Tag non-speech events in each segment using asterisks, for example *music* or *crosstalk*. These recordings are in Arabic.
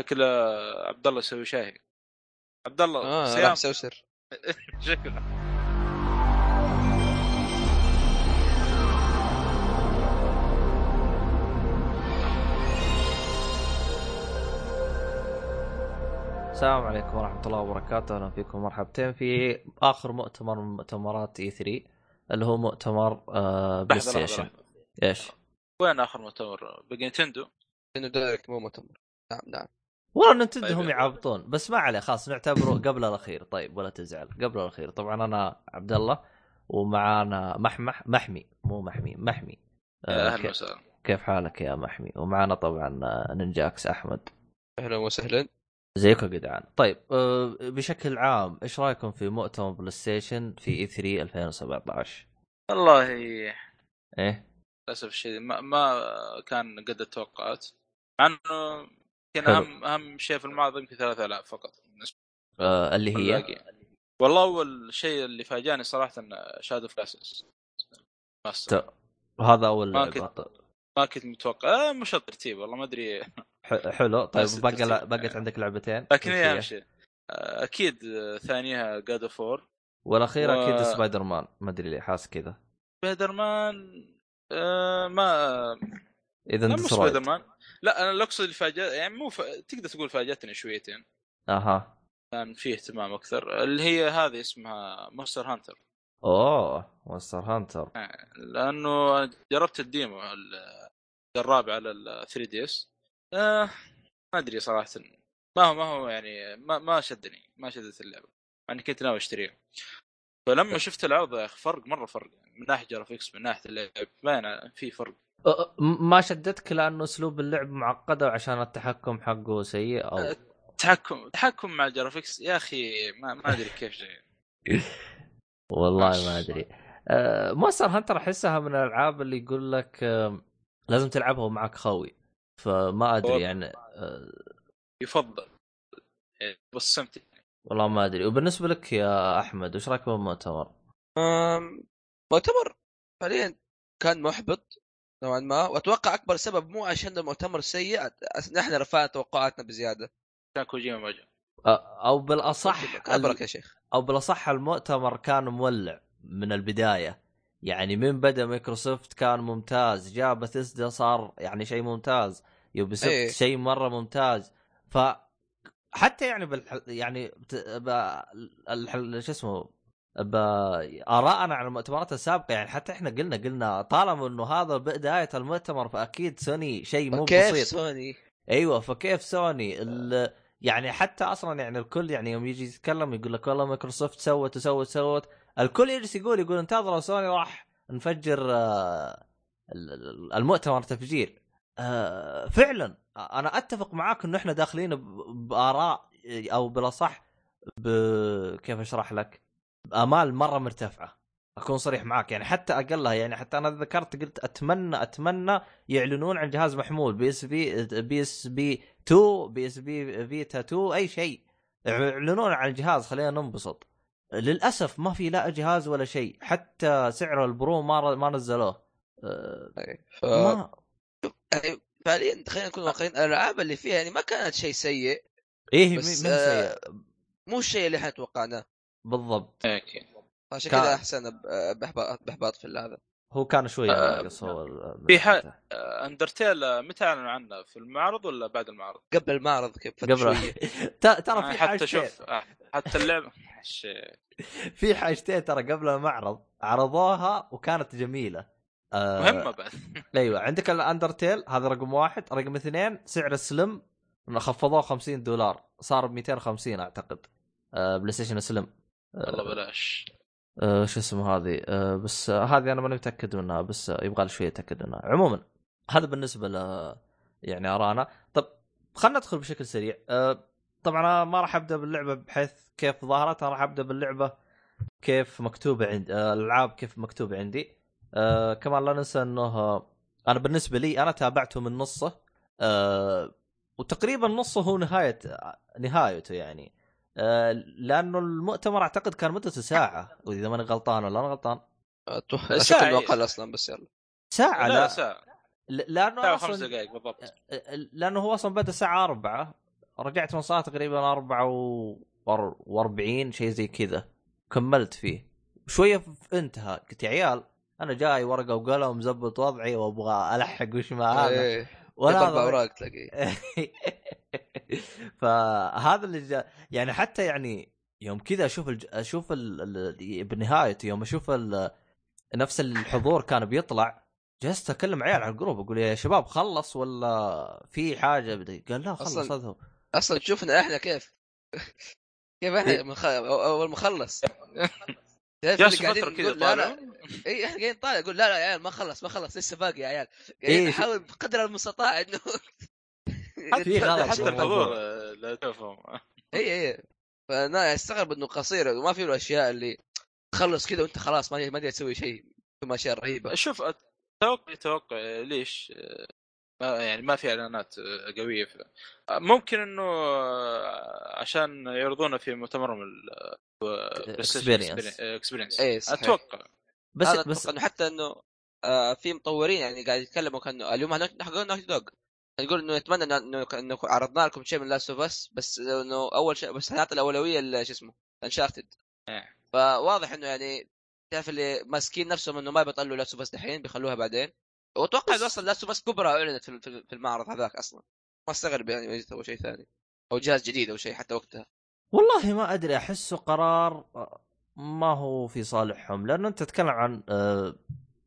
شكله عبد الله يسوي شاهي. عبد الله راح صيام. أسوي سر. *laughs* شكله السلام عليكم ورحمة الله وبركاته، أهلا فيكم مرحبتين في آخر مؤتمر من مؤتمرات E3 اللي هو مؤتمر آه PlayStation. إيش؟ وين آخر مؤتمر؟ بقى Nintendo Direct مو مؤتمر. نعم نعم. والله Nintendo طيب. هم يعبطون. بس ما عليه خلاص نعتبره *coughs* قبل الأخير. طيب ولا تزعل. قبل الأخير. طبعا أنا عبد الله ومعانا محمح محمي. مو محمي محمي. آه أهلا وسهلا. كيف حالك يا محمي؟ ومعانا طبعا آه، نينجاكس أحمد. أهلا وسهلا. زيكم يا جدعان طيب آه بشكل عام إيش رأيكم في مؤتمر PlayStation في E3 2017 والله إيه؟ للأسف الشديد ما, ما كان قد التوقعات. مع إنه يمكن. أهم أهم شيء في المعرض يمكن 3000 فقط بالنسبة آه اللي هي؟ والله أول شيء اللي فاجأني صراحة شادو فلاسس هذا أول ما. كنت- ما كنت متوقع. آه مش الترتيب والله ما أدري. حلو. *laughs* طيب الترتيب. بقت عندك لعبتين؟ لكن هي أهم شيء. آه، أكيد ثانيها God of War والاخير و- أكيد Spider مان ما أدري ليه حاس كذا. سبايدر مان آه ما إذا أنت سبايدر مان لا أنا اللي أقصد اللي فاجأ يعني مو ف... تقدر تقول فاجأتني شويتين. أها. كان فيه اهتمام أكثر. اللي هي هذه اسمها Monster Hunter. أوه Monster Hunter. لأنه جربت ال demo ال- الرابع على ال 3DS. آه ما أدري صراحة. ما هو ما هو يعني ما ما شدني ما شدت اللعبة. مع إني كنت ناوي أشتريها. فلما شفت العرض يا أخي فرق مرة فرق. من ناحية graphics من ناحية اللعب باين في فرق. ما شدتك لأنه أسلوب اللعب معقدة وعشان التحكم حقه سيء أو؟ أه. تحكم تحكم مع ال graphics. يا أخي ما, ما أدري كيف جاي. *laughs* والله ما أدري. أه، Monster Hunter أحسها من الألعاب اللي يقول لك أه، لازم تلعبها ومعك خوي. فما أدري. يعني أه، يفضل. إيه، استمتع. والله ما أدري. وبالنسبة لك يا أحمد وش رأيك بالمؤتمر؟ مؤتمر فعليا كان محبط. نوعا ما. وأتوقع أكبر سبب مو عشان المؤتمر سيء نحن رفعنا توقعاتنا بزيادة. كان كوجيما ما أو بالأصح ابرك يا شيخ. أو بالأصح المؤتمر كان مولع من البداية. يعني من بدأ مايكروسوفت كان ممتاز جاء بثيسدا صار يعني شيء ممتاز Ubisoft إيه. شيء مرة ممتاز. ف حتى يعني بالح... يعني بت... ب... الح... شو اسمه بآرائنا على المؤتمرات السابقة يعني حتى إحنا قلنا قلنا طالما إنه هذا بداية المؤتمر فأكيد سوني شيء مو كيف بسيط. سوني؟ أيوه فكيف سوني؟ ال... يعني حتى أصلا يعني الكل يعني يوم يجي يتكلم يقول لك والله مايكروسوفت سوت وسوت سوت الكل يجلس يقول يقول انتظروا سوني راح نفجر آه، ال- ال- المؤتمر تفجير. آه، فعلا أنا أتفق معاك إنه إحنا داخلين بآراء أو بالأصح ب... كيف أشرح لك؟ بأمال مرة مرتفعة. أكون صريح معاك. يعني حتى أقلها يعني حتى أنا ذكرت قلت أتمنى أتمنى يعلنون عن جهاز محمول بي إس بي بي إس بي 2 بي إس بي فيتا 2 أي شيء. يعلنون عن الجهاز. خلينا ننبسط. للأسف ما في لا جهاز ولا شيء. حتى سعر البرو ما ما نزلوه. أه، ف ما يعني فعليا خلينا نكون واقعيين الألعاب اللي فيها يعني ما كانت شيء سيء إيه بس، من آه، سيء. مو الشيء اللي إحنا توقعناه. بالضبط. أكيد عشان كان- كذا أحسن ب- باحباط بإحباط في هذا هو كان شوية آه، ناقص هو ال- في حال- آه، أندرتيل آه، متى اعلنوا عنه؟ في المعرض ولا بعد المعرض؟ قبل المعرض كيف؟ قبل. *laughs* ترى آه، في حتى شوف آه، حتى اللعبة. *laughs* في حاجتين ترى قبل المعرض عرضوها وكانت جميلة. آه مهمة بعد *laughs* أيوه عندك ال Undertale هذا رقم واحد. رقم اثنين سعر ال Slim خفضوه 50 دولار صار ب 250 أعتقد. آه PlayStation Slim والله بلاش. آه شو اسمه هذه؟ آه بس آه هذه أنا ماني متأكد منها بس آه يبغى لي شوية اتاكد منها. عموما هذا بالنسبة ل يعني أرانا. طب خلينا ندخل بشكل سريع. آه طبعا أنا ما راح أبدأ باللعبة بحيث كيف ظهرت. أنا راح أبدأ باللعبة كيف مكتوبة عندي آه الألعاب كيف مكتوبة عندي. آه كمان لا ننسى إنه أنا بالنسبة لي أنا تابعته من نصه. آه وتقريبا نصه هو نهاية نهايته يعني. لأنه المؤتمر أعتقد كان مدته ساعة وإذا ماني غلطان ولا أنا غلطان. أشوف إنه إيه. أقل أصلا بس يلا. ساعة لا لا, ساعة. ل- لأنه ساعة وخمس أصلا دقائق بالضبط. لأنه هو أصلا بدأ الساعة 4 رجعت من صلاه تقريبا 44 شيء زي كذا. كملت فيه. شوية في انتهى. قلت يا عيال أنا جاي ورقة وقلم مزبط وضعي وأبغى ألحق وش ما هذا إيه. ولا أربع هذا- اوراق تلاقيه. *laughs* فهذا اللي جا يعني حتى يعني يوم كذا أشوف الج... أشوف ال... ال... بالنهاية يوم أشوف ال... نفس الحضور كان بيطلع جلست أكلم عيال على الجروب أقول يا شباب خلص ولا في حاجة؟ بدي قال لا خلص أصلاً- اذهب أصلا تشوفنا إحنا كيف؟ *laughs* كيف إيه. إحنا مخ... أول ما خلص *laughs* جالس فترة كذا نقول لا لا. طالع. اي إحنا قاعدين طالع يقول لا لا يا عيال ما خلص ما خلص لسه باقي يا عيال. إيه، قاعدين شو- نحاول بقدر المستطاع إنه في غلط *laughs* حتى. الحضور *laughs* لا تفهم. اي اي فأنا استغرب إنه قصير وما في له أشياء اللي تخلص كذا وأنت خلاص ما ما ادري تسوي شيء ثم أشياء رهيبة. شوف توقع توقع ليش؟ ما يعني ما في إعلانات آه، قوية في ممكن إنه آه، عشان يرضونا في مؤتمرهم Experience. Experience إيه،. أتوقع. بس بس أتوقع إنه حتى إنه آه في مطورين يعني قاعد يتكلموا كأنه اليوم حقون نوتي دوغ نقول إنه نتمنى إنه- انه إنه عرضنا لكم شيء من لاست اوف اس بس إنه أول شيء بس نعطي الأولوية شو اسمه؟ انشارتد إيه. فواضح إنه يعني تعرف اللي ماسكين نفسهم إنه ما بيطلعوا لاست اوف اس دحين بيخلوها بعدين. وأتوقع انه أصلا لاست اوف اس كبرى أعلنت في المعرض هذاك أصلا. ما استغرب يعني سووا شيء ثاني. أو جهاز جديد أو شيء حتى وقتها. والله ما أدري أحسه قرار ما هو في صالحهم. لأنه أنت تتكلم عن آه،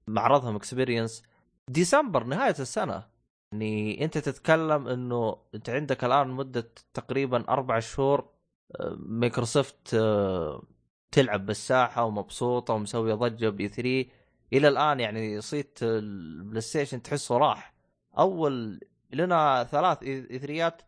معرضهم Experience ديسمبر نهاية السنة. يعني أنت تتكلم إنه أنت عندك الآن مدة تقريبا أربع شهور آه، مايكروسوفت آه، تلعب بالساحة ومبسوطة ومسوية ضجة باي 3 إلى الآن يعني صيت البلاي ستيشن تحسه راح. أول لنا ثلاث اثريات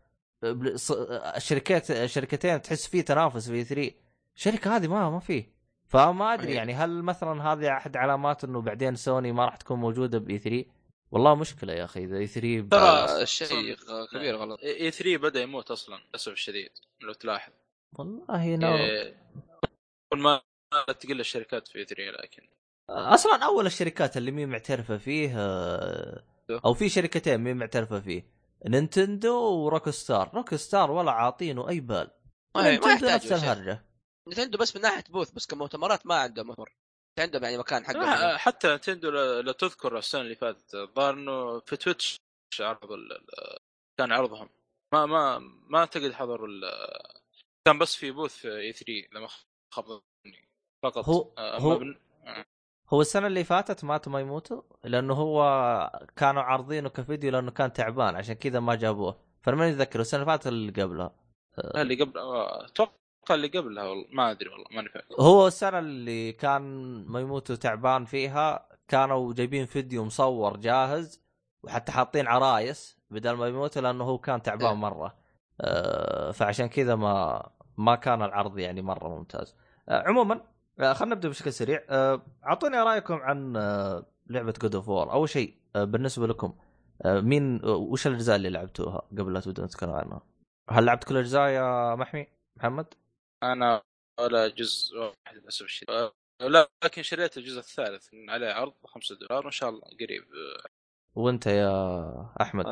الشركات الشركتين تحس في تنافس في 3 الشركة هذه ما ما فيه. فما أدري أي. يعني هل مثلا هذه أحد علامات إنه بعدين سوني ما راح تكون موجودة باي 3 والله مشكلة يا أخي إذا اي 3 ب- ترى شيء كبير غلط. اي 3 بدأ يموت أصلا للأسف الشديد لو تلاحظ. والله نو. إيه، كل ما تقل الشركات في 3 لكن أصلا اول الشركات اللي مين معترفه فيه آه، أو في شركتين مين معترفه فيه نينتندو وروك ستار روك ستار ولا عاطينه اي بال ما نينتندو نفس الهرجه نتندو بس من ناحيه بوث بس كمؤتمرات ما عندهم مؤتمر عندهم يعني مكان حقهم آه، حتى نتندو ل- لو تذكر السنة اللي فاتت الظاهر انه في تويتش عرض كان عرضهم ما ما ما اعتقد حضروا ال- كان بس في بوث في اي 3 لما خبرني فقط هو- آه، هو- بن- هو السنة اللي فاتت ماتوا ما يموتوا لأنه هو كانوا عارضينه كفيديو لأنه كان تعبان عشان كذا ما جابوه. فمن يتذكر السنة اللي فاتت اللي قبلها. اللي قبل آه، أتوقع اللي قبلها والله ما أدري والله ماني فاكر. هو السنة اللي كان مياموتو تعبان فيها كانوا جايبين فيديو مصور جاهز وحتى حاطين عرايس بدل مياموتو لأنه هو كان إيه. تعبان مرة. آه، فعشان كذا ما ما كان العرض يعني مرة ممتاز. آه، عموما خلينا نبدأ بشكل سريع. آه، أعطوني رأيكم عن آه، لعبة God of War أول شيء آه، بالنسبة لكم آه، مين آه، وش الأجزاء اللي لعبتوها قبل لا تبدون نتكلم عنها؟ هل لعبت كل الاجزاء يا محمي؟ محمد؟ أنا ولا جزء واحد للأسف الشديد. آه، لا لكن شريت الجزء الثالث من عليه عرض 5 دولار وإن شاء الله قريب. آه، وأنت يا أحمد؟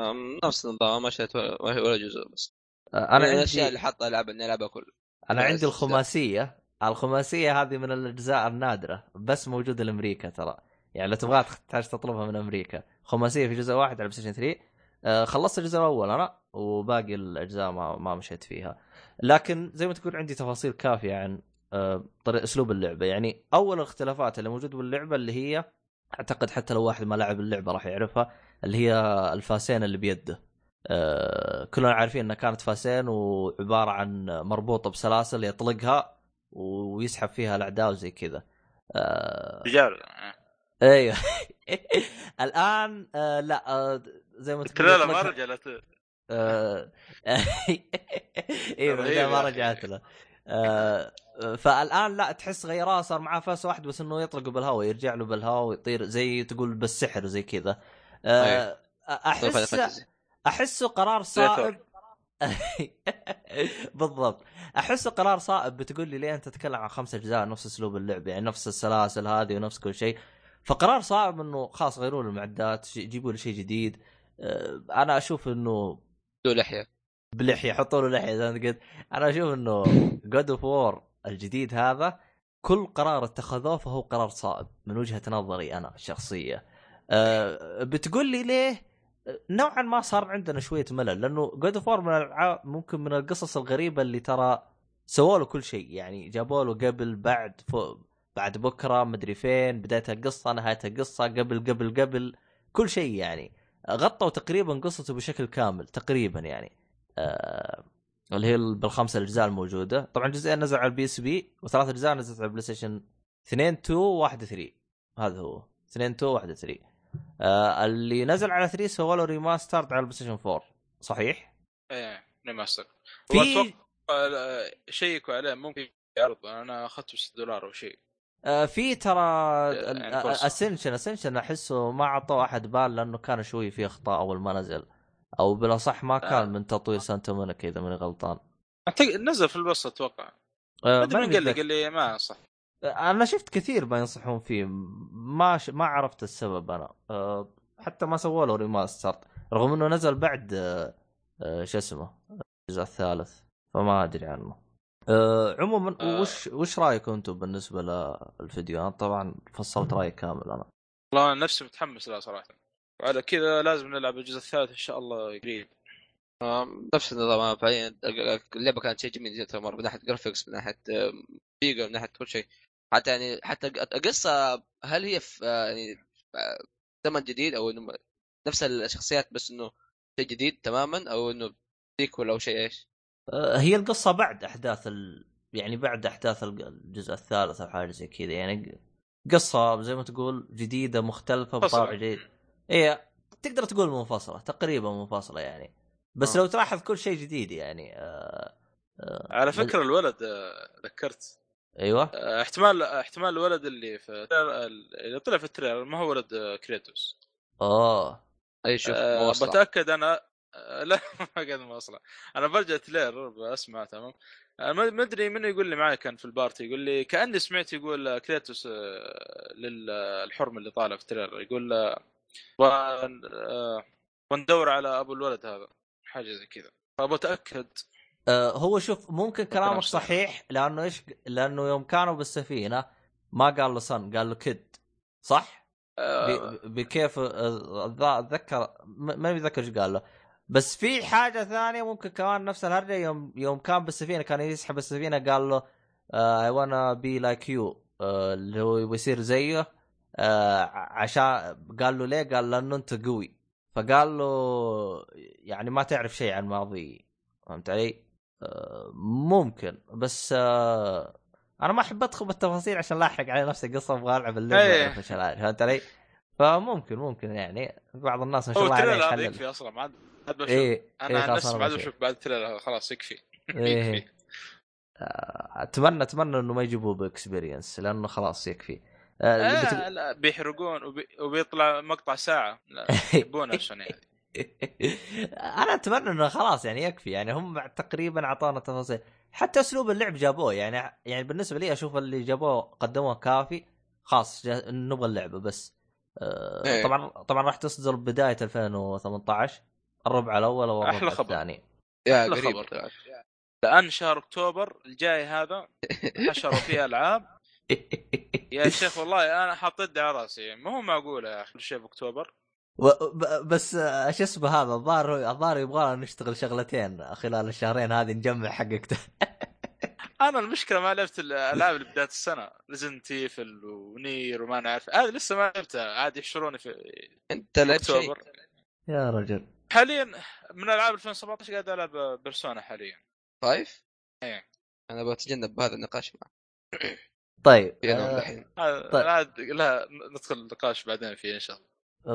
نفس النظام ما شريت ولا جزء بس. أنا من الأشياء عندي اللي حاطها العب إني ألعبها كل أنا عندي. الخماسية. الخماسية هذه من الأجزاء النادرة بس موجودة لأمريكا ترى. يعني لو تبغاها تحتاج تطلبها من أمريكا. خماسية في جزء واحد على بلاي ستيشن 3 آه، خلصت الجزء الأول أنا وباقي الأجزاء ما ما مشيت فيها. لكن زي ما تقول عندي تفاصيل كافية عن آه، طريق أسلوب اللعبة. يعني أول الاختلافات اللي موجودة باللعبة اللي هي أعتقد حتى لو واحد ما لعب اللعبة راح يعرفها اللي هي الفاسين اللي بيده. آه، كلنا عارفين إنها كانت فاسين وعبارة عن مربوطة بسلاسل يطلقها. ويسحب فيها الأعداء وزي كذا آه، رجال آه. أيوه *laughs* الآن آه لا آه زي ما تقول لا *laughs* ما يطلقها- رجعت آه، أيوه ما. رجعت له آه، فالآن لا تحس غيرها صار معاه فاس واحد بس إنه يطلق بالهواء يرجع له بالهواء ويطير زي تقول بالسحر زي كذا آه، أيوه. Final أحس Fantasy. احسه قرار صائب *laughs* بالضبط. احسه قرار صائب بتقول لي ليه أنت تتكلم عن خمس أجزاء نفس أسلوب اللعب يعني نفس السلاسل هذه ونفس كل شيء. فقرار صائب إنه خلاص غيروا له المعدات جيبوا له شيء جديد. آه، أنا أشوف إنه ذو لحية. بلحية يحطوا له لحية زي ما قلت. أنا أشوف إنه God of War الجديد هذا كل قرار اتخذوه فهو قرار صائب من وجهة نظري أنا الشخصيه أه بتقول لي ليه نوعا ما صار عندنا شوية ملل لأنه God of من ممكن من القصص الغريبة اللي ترى سووا له كل شيء. يعني جابوا له قبل بعد فوق بعد بكرة مدري فين بداية القصة نهاية القصة قبل قبل قبل كل شيء يعني. غطوا تقريبا قصته بشكل كامل تقريبا يعني. آه اللي هي بالخمسة الأجزاء الموجودة. طبعا جزئين نزل على البي إس بي وثلاث أجزاء نزلت على البلاي ستيشن 2 2 1 3 هذا هو. 2 2 1 3 آه اللي نزل على 3 سووا له remastered على البلاي ستيشن 4 صحيح؟ إيه remaster في- آه، شيكوا عليه ممكن يعرض أنا أخذته 6 دولار أو شيء آه في ترى يعني فرصة. Ascension Ascension أحسه ما عطوا أحد بال لأنه كان شوي في أخطاء أول ما نزل أو بالاصح ما كان آه. من تطوير سانتا مونيكا إذا ماني غلطان أعتقد- نزل في الوسط أتوقع آه، ما قال لي. قال لي ما صح أنا شفت كثير ما ينصحون فيه. ما ش... ما عرفت السبب أنا. أه حتى ما سووا له ريماستر رغم إنه نزل بعد أه أه شو اسمه الجزء الثالث. فما أدري عنه. أه عموما. وش وش رايكم أنتم بالنسبة للفيديو؟ أنا طبعا فصلت رأيي كامل أنا. والله أنا نفسي متحمس له صراحة. وعلى كذا لازم نلعب الجزء الثالث إن شاء الله قريب. نفس النظام. فعليا اللعبة كانت شيء جميل جدا مرة من ناحية graphics من ناحية فيجا من ناحية كل شيء. حتى يعني حتى القصة هل هي في آه، يعني آه، زمن جديد أو إنه نفس الشخصيات بس إنه شيء جديد تماما أو إنه sequel أو شيء إيش؟ أه هي القصة بعد أحداث ال... يعني بعد أحداث الج- الجزء الثالث أو حاجة زي كذا يعني قصة زي ما تقول جديدة مختلفة. بطابع جديد إيه تقدر تقول منفصلة تقريبا منفصلة يعني بس آه. لو تلاحظ كل شيء جديد يعني آه آه على فكرة الولد آه، ذكرت أيوه. آه، احتمال احتمال الولد اللي في اللي طلع في التريلر ما هو ولد آه، كريتوس اوه أي شوف أه. بتأكد أنا آه، لا *laughs* ما قد مواصله أنا برجع تريلر بسمع تمام. آه، ما ما أدري منو يقول لي معي كان في البارتي يقول لي كأني سمعت يقول آه، كريتوس آه، للحرم اللي طالع في التريلر. يقول آه، آه، وندور على أبو الولد هذا حاجة زي كذا. آه هو شوف ممكن كلامك. صحيح لأنه إيش لأنه يوم كانوا بالسفينة ما قال له son قال له kid صح؟ آه، ب- بكيف آه، اتذكر م- ما بتذكر إيش قال له بس في حاجة ثانية ممكن كمان نفس الهرجة يوم يوم كان بالسفينة كان يسحب السفينة قال له I wanna be like you اللي هو يبغى يصير زيه آه، عشان قال له ليه؟ قال لأنه أنت قوي فقال له يعني ما تعرف شيء عن ماضي فهمت علي؟ ممكن بس آه، أنا ما أحب أدخل بالتفاصيل عشان لا احرق على نفسي القصة أبغى ألعب اللعبة إيه. فهمت علي؟ فممكن ممكن يعني بعض الناس ما شاء الله عليه يكفي أصلا ما عاد ما عاد بشوف إيه أنا إيه، عن نفسي أنا ما عاد بشوف. بعد ال trailer خلاص يكفي *laughs* إيه. آه، أتمنى أتمنى إنه ما يجيبوه ب experience لأنه خلاص يكفي آه، اللي بت- آه لا بيحرقون وبي... وبيطلع مقطع ساعة لا *laughs* عشان يعني *laughs* أنا أتمنى إنه خلاص يعني يكفي يعني هم تقريبا اعطونا تفاصيل. حتى أسلوب اللعب جابوه يعني يعني بالنسبة لي أشوف اللي جابوه قدموه كافي خلاص نبغى اللعبه بس. آه إيه. طبعا طبعا راح تصدر بداية 2018 الربع الأول أو أحلى الربع خبر. الثاني. يا أحلى قريب. خبر. لأن شهر أكتوبر الجاي هذا *laughs* حشروا فيه ألعاب. *laughs* يا شيخ والله أنا حاط يدي على رأسي. ما هو معقولة يا أخي شيء في اكتوبر و- ب- بس آه، شو اسمه هذا الظاهر الظاهر يبغى نشتغل شغلتين خلال الشهرين هذه نجمع حقك أنا المشكلة ما لعبت الالعاب اللي بدايه السنة. Resident Evil و Nier وما نعرف. هذه لسه ما لعبتها. عاد يحشروني في أنت لعبت يا رجل. حاليا من ألعاب 2017 قاعد ألعب Persona حاليا. five؟ إيه. أنا بتجنب هذا النقاش معك. طيب آه، هذا- طيب. لا لا ندخل النقاش بعدين فيه إن شاء الله.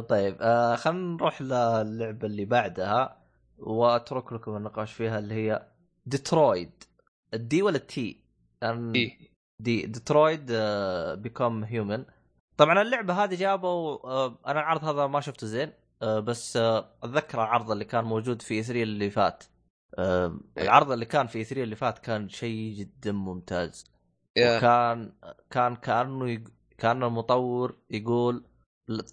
طيب آه خلينا نروح للعبة اللي بعدها وأترك لكم النقاش فيها اللي هي Detroit ال D ولا ال T؟ D. D Detroit Become Human طبعا اللعبة هذه جابوا آه أنا العرض هذا ما شفته زين آه بس آه أتذكر العرض اللي كان موجود في E3 اللي فات آه إيه. العرض اللي كان في E3 اللي فات كان شيء جدا ممتاز يا وكان كان كأنه يق... كان المطور يقول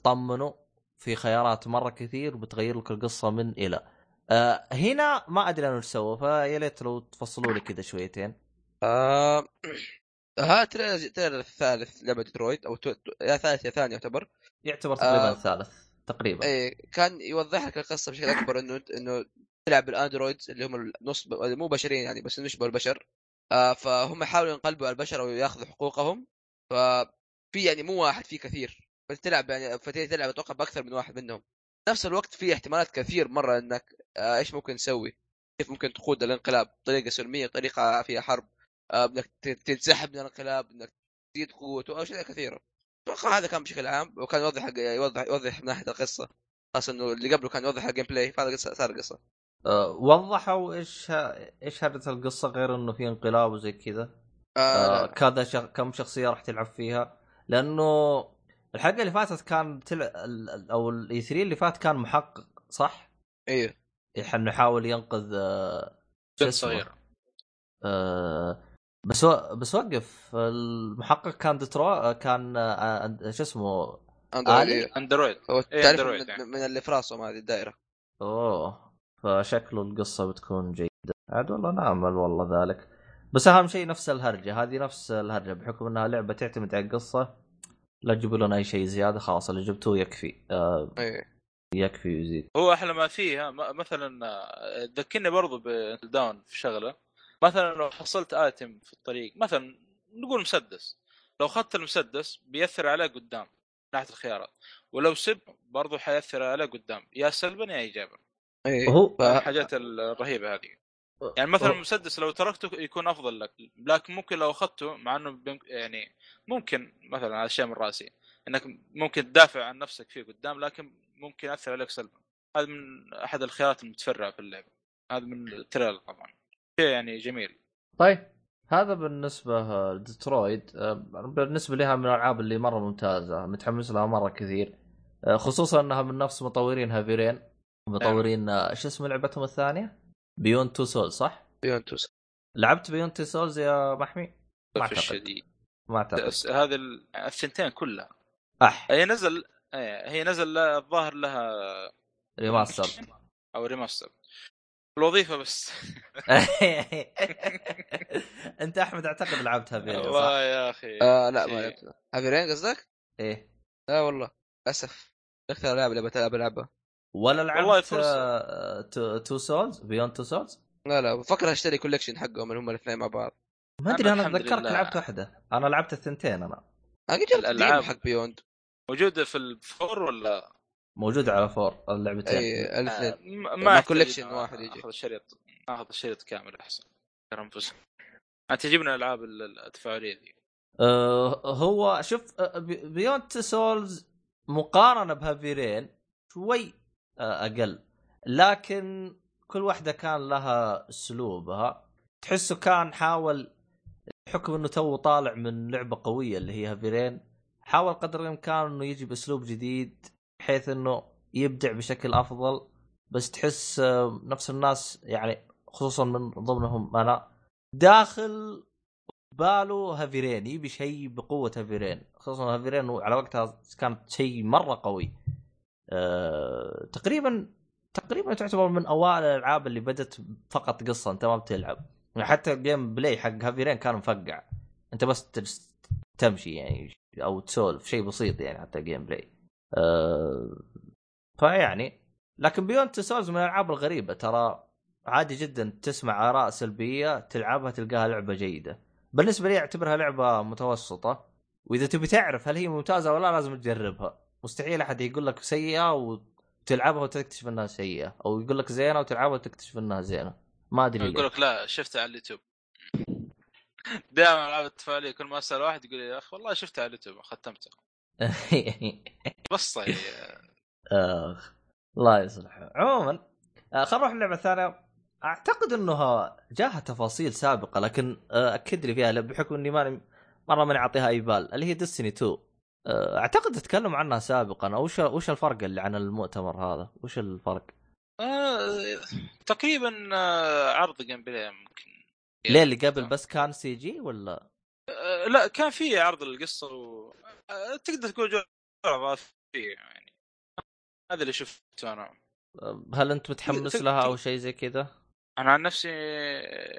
طمنوا في خيارات مرة كثير وبتغير لك القصة من إلى. آه هنا ما أدري أنا وش سووا فيا ليت لو تفصلوا لي كذا شويتين. آه... *clears throat* ها trailer الثالث لعبة ديترويت أو تو... يا ثالث يا ثاني يعتبر. يعتبر تقريبا آه، الثالث تقريبا. اي كان يوضح لك القصة بشكل أكبر إنه إنه تلعب بالاندرويدز اللي هم النص مو بشريين يعني بس يشبهوا البشر آه فهم يحاولوا ينقلبوا على البشر أو ياخذوا حقوقهم. ففي يعني مو واحد في كثير. فتلعب يعني فتلعب أتوقع بأكثر من واحد منهم. نفس الوقت في احتمالات كثير مرة إنك آه إيش ممكن تسوي؟ كيف ممكن تقود الانقلاب؟ بطريقه سلمية بطريقه فيها حرب آه انك ت- تنسحب من الانقلاب انك تزيد قوته اشياء كثيره أتوقع هذا كان بشكل عام وكان يوضح يوضح يوضح من ناحية القصة. خاصة إنه اللي قبله كان يوضح ال gameplay فهذا قصة صار قصة. آه وضحوا إيش إيش هرجه القصة غير إنه في انقلاب وزي كذا؟ آه آه. كذا شخ... كم شخصية راح تلعب فيها؟ لأنه الحلقة اللي فاتت كان تل... أو ال E3 اللي فات كان محقق صح؟ أيوه انه يحاول ينقذ آه، بنت اسمه؟ صغيره آه بس و... بس وقف. المحقق كان ديترو كان آه آه، شو اسمه؟ أندرويد؟ أيوه أندرويد. هو إيه، تعرف أندرويد من, يعني. من اللي في راسهم هذه الدائرة. أوه. فشكله القصة بتكون جيدة. عاد والله نامل والله ذلك. بس أهم شيء نفس الهرجة. هذه نفس الهرجة بحكم إنها لعبة تعتمد على القصة. لا تجيبوا لنا أي شيء زيادة خلاص اللي جبتوه يكفي. آه أيوه يكفي ويزيد. هو أحلى ما فيها م- مثلا آه، ذكرني برضو بالداون في شغلة. مثلا لو حصلت آيتم في الطريق مثلا نقول مسدس. لو اخذت المسدس بيأثر عليه قدام ناحية الخيارات. ولو سب برضو حيأثر عليه قدام يا سلبا يا ايجابا. أيوه هو. الحاجات الرهيبة هذه. يعني مثلا المسدس لو تركته يكون أفضل لك لكن ممكن لو أخذته مع إنه يعني ممكن مثلا هذا شيء من رأسي إنك ممكن تدافع عن نفسك فيه قدام لكن ممكن يأثر عليك سلبا. هذا من أحد الخيارات المتفرعة في اللعبه هذا من ال trailer طبعا. شيء يعني جميل. طيب هذا بالنسبة لديترويد بالنسبة لها من الألعاب اللي مرة ممتازة متحمس لها مرة كثير. آه، خصوصا إنها من نفس مطورين Heavy Rain. مطورين آه، شو اسم لعبتهم الثانية؟ Beyond Two Souls صح؟ Beyond Two Souls لعبت Beyond Two Souls يا محمي؟ ما أعتقد. الشديد. ما أعتقد. ال- الثنتين كلها. أح. هي نزل إيه، هي نزل لها- الظاهر لها remaster *laughs* أو remaster الوظيفة بس. *laughs* أنت أحمد أعتقد لعبت Heavy Rain صح؟ والله يا أخي. آه لا ما شيء. لعبتها. Heavy Rain قصدك؟ إيه. لا والله للاسف أكثر العاب اللي بتلعب العبها ولا لعبت. آه، Two, Two Souls Beyond Two Souls؟ لا لا بفكر أشتري collection حقهم اللي هم الاثنين مع بعض ما أدري أنا أنا أتذكرك. لعبت واحدة أنا لعبت الثنتين أنا. ال demo حق Beyond موجودة في ال four ولا موجودة على four اللعبتين اي الاثنين آه، ما إنه واحد يجي. أخذ الشريط أخذ الشريط كامل أحسن انت تجيبنا الالعاب ال- التفاعلية ذي آه هو شوف Beyond Two Souls مقارنة ب Heavy Rain شوي آه أقل. لكن كل واحدة كان لها أسلوبها. تحسه كان حاول بحكم إنه تو طالع من لعبة قوية اللي هي Heavy Rain حاول قدر الإمكان إنه يجي بأسلوب جديد بحيث إنه يبدع بشكل أفضل. بس تحس آه، نفس الناس يعني خصوصا من ضمنهم أنا داخل باله Heavy Rain يبي شيء بقوة Heavy Rain خصوصا Heavy Rain على وقتها كانت شيء مرة قوي. أه تقريبا تقريبا تعتبر من أوائل الألعاب اللي بدت فقط قصة أنت ما بتلعب. يعني حتى ال gameplay حق Heavy Rain كان مفقع. أنت بس تمشي يعني أو تسولف شيء بسيط يعني حتى ال gameplay أه فيعني لكن Beyond Souls من الألعاب الغريبة ترى عادي جدا تسمع آراء سلبية تلعبها تلقاها لعبة جيدة. بالنسبة لي أعتبرها لعبة متوسطة وإذا تبي تعرف هل هي ممتازة ولا لا لازم تجربها. مستحيل أحد يقول لك سيئة وتلعبها وتكتشف إنها سيئة أو يقول لك زينة وتلعبها وتكتشف إنها زينة. ما أدري يقول لك لا شفتها على اليوتيوب. دائما ألعاب التفاعلية كل ما أسأل واحد يقول لي يا أخي والله شفتها على اليوتيوب ختمتها *laughs* بس طيب. أخ الله يصلح عموما آه، خلينا نروح اللعبه الثانية. أعتقد إنها جاها تفاصيل سابقة لكن آه، أكد لي فيها بحكم إني ماني مرة ماني أعطيها أي بال اللي هي Destiny 2 آه، أعتقد تكلم عنها سابقا أو وش وش الفرق اللي عن المؤتمر هذا؟ وش الفرق؟ آه تقريبا آه، عرض gameplay ممكن ليه اللي قبل بس كان CG ولا؟ آه، لا كان في عرض القصة و... آه، تقدر تقول جو اضافيه يعني هذا اللي شفته أنا هل أنت متحمس لها أو شيء زي كذا؟ أنا عن نفسي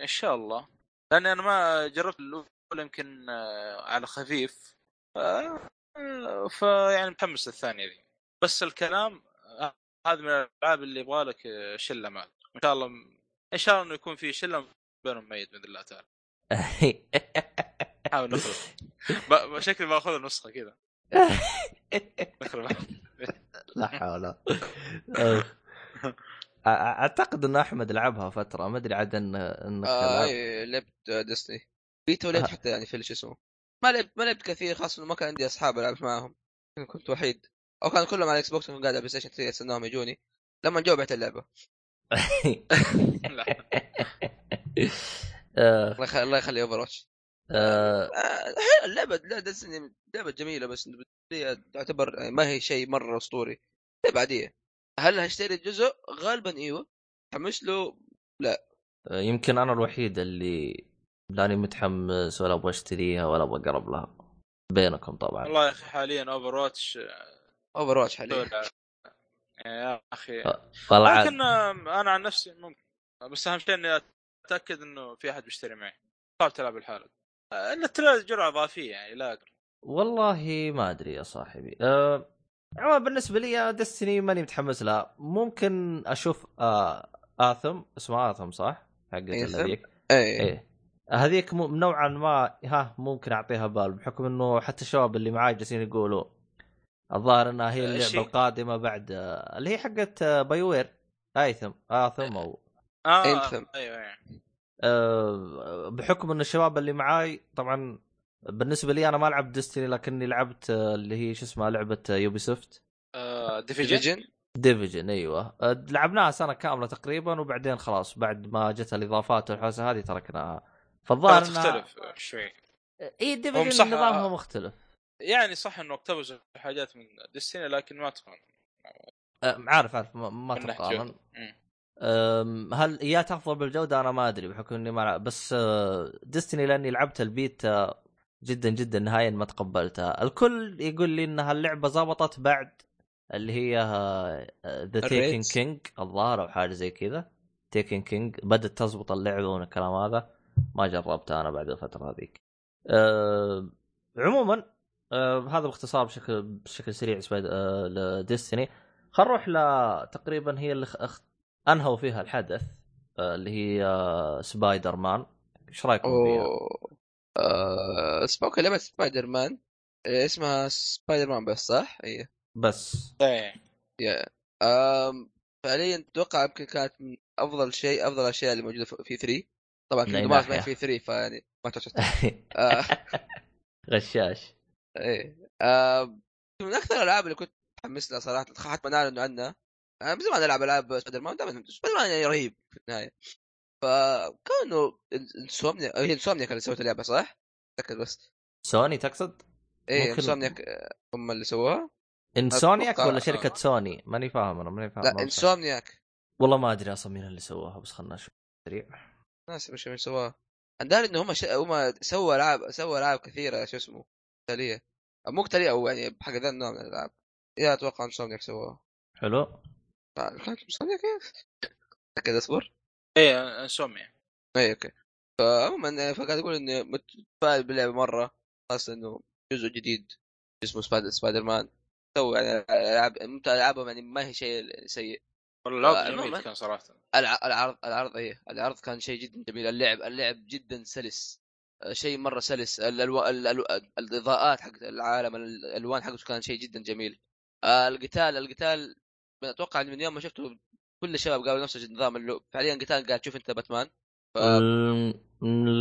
إن شاء الله لأني أنا ما جربت الأولى يمكن آه، على خفيف آه، آه، فيعني متحمس للثانية ذي. بس الكلام آه، هذا من الألعاب اللي يبغى لك آه، شلة مال. إن شاء الله إن شاء الله إنه يكون في شلة بينهم ميت بإذن الله تعالى. نحاول نخلص. ب- شكلي باخذ النسخة كذا. نخرب لا حول. *laughs* أعتقد إن أحمد لعبها فترة. ما أدري عاد إن انك آه لعبت Destiny beta ولعبت آه. حتى يعني في شو اسمه. ما لعبت ما لعبت كثير خاصة إنه ما كان عندي أصحاب العب معاهم. كنت وحيد. أو كانوا كلهم على ال Xbox وكنت قاعد على PlayStation 3 استناهم يجوني. لما جو بعت اللعبة. *laughs* لا. آه، الله يخلي الله يخلي Overwatch آه، اللعبه لا لعبة جميلة بس تعتبر ما هي شيء مرة أسطوري. لعبة عادية. هل هشتري الجزء؟ غالبا إيوه. حمس له؟ يمكن أنا الوحيد اللي لاني متحمس ولا أبغى أشتريها ولا أبغى أقرب لها. بينكم طبعا. والله يا أخي حاليا Overwatch Overwatch حاليا يا أخي. عاد لكن أنا عن نفسي ممكن بس أهم شيء إني أتأكد إنه في أحد بيشتري معي. صعب تلعب لحالك الا تلعب جرعة إضافية يعني لا أقل. والله ما أدري يا صاحبي. أه... عموما بالنسبة لي دستني ماني متحمس لها. ممكن أشوف آه... آثم. اسمه آثم صح؟ آثم؟ هذيك اي إيه. هذيك م... نوعا ما ها ممكن أعطيها بال بحكم إنه حتى الشباب اللي معاي جالسين يقولوا الظاهر إنها هي اللعبة هي؟ القادمة بعد آه، اللي هي حقت آه، بايوير آيثم آثم أو آه Anthem. أيوه أيوه. أه بحكم إن الشباب اللي معاي طبعا بالنسبة لي أنا ما لعبت Destiny لكني لعبت آه، اللي هي شو اسمها لعبة Ubisoft آه ديفيجن ديفيجن أيوه. أه لعبناها سنة كاملة تقريبا وبعدين خلاص بعد ما جت الإضافات والحوسة هذه تركناها. فالظاهر تختلف شوي. اي هم Division صح- نظامها مختلف. يعني صح إنه اقتبسوا حاجات من Destiny لكن ما تقارن أه عارف عارف ما, تقارن هل هي تفضل بالجودة؟ أنا ما أدري بحكم إني ما بس Destiny لأني لعبت البيتا جدا جدا نهائيا ما تقبلتها. الكل يقول لي إنها اللعبة زبطت بعد اللي هي The Taken. King الظاهر أو حاجة زي كذا. Taken King بدأت تزبط اللعبة والكلام هذا. ما جربتها أنا بعد الفترة هذيك. أه عموما أه هذا باختصار بشكل بشكل سريع سبايد أه ل Destiny. خل نروح ل تقريبا هي اللي خ- أنهوا فيها الحدث آه، اللي هي آه، سبايدر مان إيش رأيكم فيها؟ اوه آه... اسمها لعبه سبايدر مان اسمها سبايدر مان بس صح؟ اي بس. إيه. فعليا أتوقع يمكن كانت من أفضل شيء أفضل الأشياء اللي موجودة في 3 طبعا هارتس ما؟ في 3 فيعني ما *laughs* آه... غشاش إيه آه... من أكثر الألعاب اللي كنت متحمس لها صراحة حتى ما اعلنوا عنها أنا من زمان ألعب ألعاب سبايدر مان دائما سبايدر مان يعني رهيب في النهاية فكانوا Insomnia هي Insomnia اللي سوت اللعبة صح؟ اتاكد بس سوني تقصد؟ إيه ممكن- Insomniac آه، هم اللي سووها Insomniac ولا شركة آه. سوني؟ ماني فاهم أنا ماني فاهم لا. Insomniac والله ما أدري أصلا مين اللي سواها بس خلنا نشوف سريع ناس مش مش سواها أنا داري ان هم ش... هم سووا العاب سووا العاب كثيرة شو اسمه قتاليه مو قتاليه أو يعني حق ذا النوع من الألعاب. يا أتوقع Insomniac سووها. حلو. آه، كانت Insomniac تأكد أصبر. إيه Insomnia اي okay. فعموما فقاعد أقول اني متفائل باللعبه مرة خاصة إنه جزء جديد اسمه Spider, Spider-Man. تو يعني ألعاب ممتع ألعابهم يعني ما هي شيء سيء. والله العرض جميل. كان صراحة. الع- العرض العرض إيه العرض كان شيء جدا جميل. اللعب اللعب جدا سلس. آه، شيء مرة سلس. الألو... الألو... الإضاءات حق العالم الألوان حقته كان شيء جدا جميل. آه، القتال القتال أتوقع من يوم ما شفته كل الشباب قالوا نفس النظام اللي فعليا قتال قاعد تشوف أنت باتمان. ف...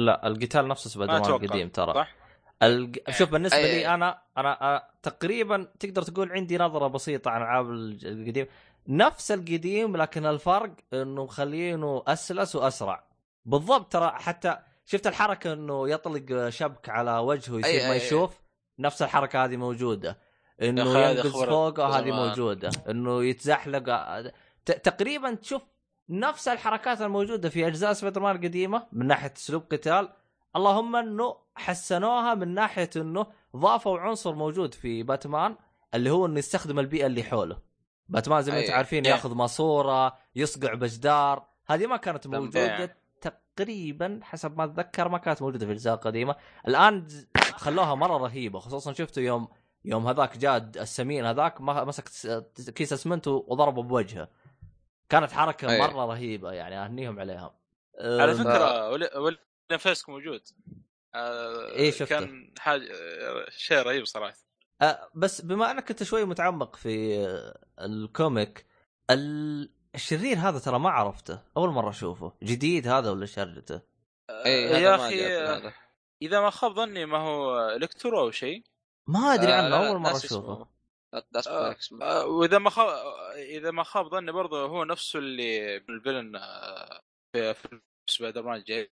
لا القتال نفس Spider ما Man أتوقع القديم ترى. صح؟ الج... شوف بالنسبة أي- لي أنا أنا أ- تقريبا تقدر تقول عندي نظرة بسيطة عن العاب القديم. نفس القديم لكن الفرق إنه مخلينه أسلس وأسرع. بالضبط ترى حتى شفت الحركة إنه يطلق شبك على وجهه يصير أي- ما أي- يشوف؟ نفس الحركة هذه موجودة. إنه ينقز فوقه هذه. موجودة. إنه يتزحلق. تقريبا تشوف نفس الحركات الموجودة في أجزاء سبايدر مان القديمة من ناحية أسلوب قتال. اللهم إنه حسنوها من ناحية إنه ضافوا عنصر موجود في باتمان اللي هو إنه يستخدم البيئة اللي حوله. باتمان زي ما أنتم. عارفين إيه. ياخذ ماسورة يصقع بجدار هذه ما كانت. موجودة تقريبا حسب ما أتذكر ما كانت موجودة في الأجزاء القديمة الآن خلوها مرة رهيبة خصوصا شفتوا يوم يوم هذاك جاد السمين هذاك ما- مسك كيس اسمنت وضربه بوجهه كانت حركة أي. مرة رهيبة يعني أهنيهم عليها على فكرة ولي- William Fisk موجود آه، إيه شفته. كان حاجة آه، شيء رهيب صراحة أه، بس بما أنك انت شوي متعمق في أه، الكوميك ال- الشرير هذا ترى ما عرفته أول مرة أشوفه. جديد هذا ولا شرته؟ يا ما أخي، أدري هذا. إذا ما خاب ظني ما هو إلكترو أو شيء. ما أدري آه، عنه أول مرة أشوفه. آه،. آه، وإذا ما خاب إذا ما خاب ظني برضه هو نفسه اللي الفيلن آه، في في سبايدر مان الجاي.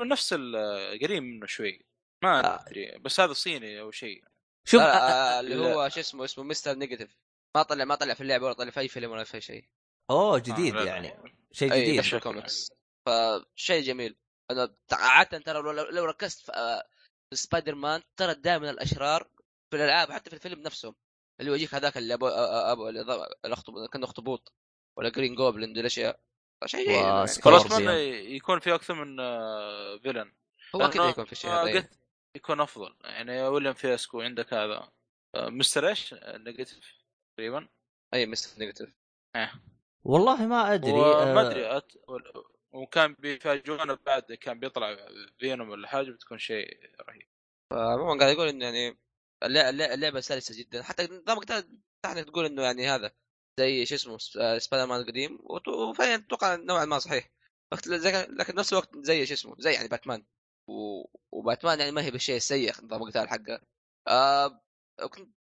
هو نفس ال- قريب منه شوي. ما آه. أدري بس هذا صيني أو شيء. شوف لا، أ- آه، اللي. هو شو اسمه اسمه Mister Negative. ما طلع ما طلع في اللعبة ولا طلع في أي فيلم ولا في أي شيء. أوه جديد آه،. يعني. شيء أي جديد. نفس الكوميكس. فشيء جميل. أنا عادة ترى لو, لو ركزت في, آه، في سبايدر مان ترى دائما الأشرار في الألعاب حتى في الفيلم نفسهم اللي يجيك هذاك اللي أبو أبو كان أخطبوط ولا Green Goblin دي الاشياء شيء يعني. خلاص يكون في أكثر من آه، villain هو أكيد لأنه- يكون في شيء يكون أفضل. يعني William Fisk و عندك هذا. آه، مستر إيش؟ Negative تقريبا. أي Mister Negative. والله ما أدري وما آه، أدري أت... وكان بيفاجئونا بعد كان بيطلع Venom ولا حاجة بتكون شيء رهيب. فعموما قاعد يقول إنه يعني اللع- اللع- اللعبة سلسة جدا. حتى كأنك تقول إنه يعني هذا زي شو اسمه آه، سبايدر مان القديم وفعلا أتوقع نوعا ما صحيح. لكن بنفس الوقت زي شو اسمه زي يعني باتمان. و... وباتمان يعني ما هي بالشيء السيء نظام القتال حقه. آه...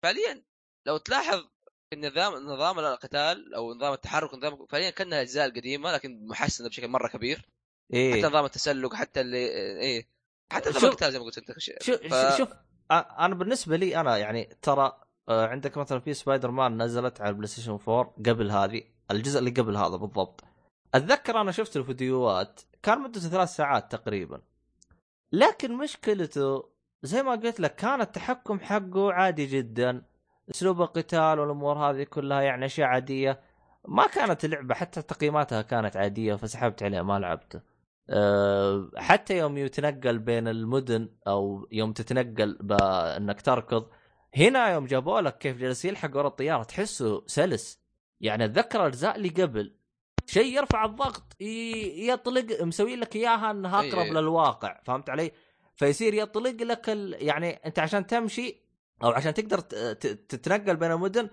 فعليا لو تلاحظ النظام نظام القتال أو نظام التحرك نظام فعليا كأنها الاجزاء القديمة لكن محسنة بشكل مرة كبير. حتى إيه نظام التسلق حتى اللي إيه. حتى نظام شوف- القتال زي ما قلت أنت شوف ف- شوف أنا بالنسبة لي أنا يعني ترى آه، عندك مثلا في سبايدر مان نزلت على البلاي ستيشن 4 قبل هذه الجزء اللي قبل هذا بالضبط. أتذكر أنا شفت الفيديوهات كان مدته ثلاث ساعات تقريبا. لكن مشكلته زي ما قلت لك كان التحكم حقه عادي جدا. أسلوب القتال والأمور هذه كلها يعني أشياء عادية. ما كانت اللعبة حتى تقييماتها كانت عادية فسحبت عليه ما لعبته أه حتى يوم يتنقل بين المدن أو يوم تتنقل بانك تركض هنا يوم جابوا لك كيف جالس يلحق ورا الطيارة تحسه سلس. يعني اتذكر الأجزاء اللي قبل. شيء يرفع الضغط يطلق مسوي لك إياها إنها أي- أقرب أي. للواقع فهمت علي؟ فيصير يطلق لك ال... يعني أنت عشان تمشي أو عشان تقدر تتنقل بين المدن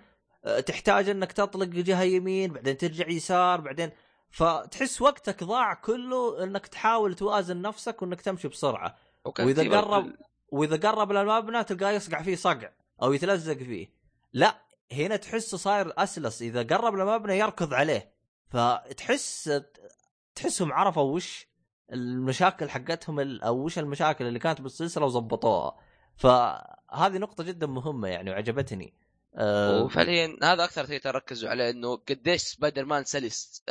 تحتاج إنك تطلق جهة يمين بعدين ترجع يسار بعدين فتحس وقتك ضاع كله إنك تحاول توازن نفسك وإنك تمشي بسرعة وإذا في قرب وإذا قرب للمبنى تلقاه يصقع فيه صقع أو يتلزق فيه لا هنا تحسه صاير أسلس إذا قرب للمبنى يركض عليه فتحس تحسهم عرفوا وش المشاكل حقتهم ال- أو وش المشاكل اللي كانت بالسلسلة وظبطوها. فهذه نقطة جدا مهمة يعني وعجبتني. أه وفعليا هذا أكثر شيء تركزوا عليه إنه قديش سبايدر مان سلس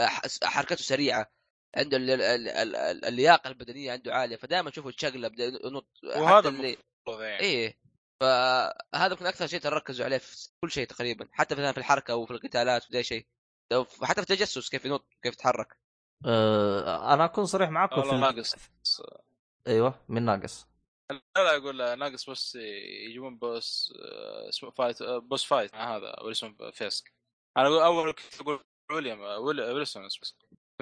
حركته سريعة عنده ال- ال- ال- ال- اللياقة البدنية عنده عالية فدائما تشوفه يتشقلب ينط وهذا اللي يعني. إيه. فهذا يمكن أكثر شيء تركزوا عليه في كل شيء تقريبا حتى مثلا في الحركة وفي القتالات وفي شيء. حتى في التجسس كيف ينط كيف يتحرك. أه أنا أكون صريح معاكم في والله ال- ناقص. أيوه من ناقص. لا لا أقول ناقص بس يجيبون boss آه، اسمه fight آه، boss fight. مع هذا اسمه فيسك. أنا أقول أول كنت أقول ويليام آه، ويل- ويلسون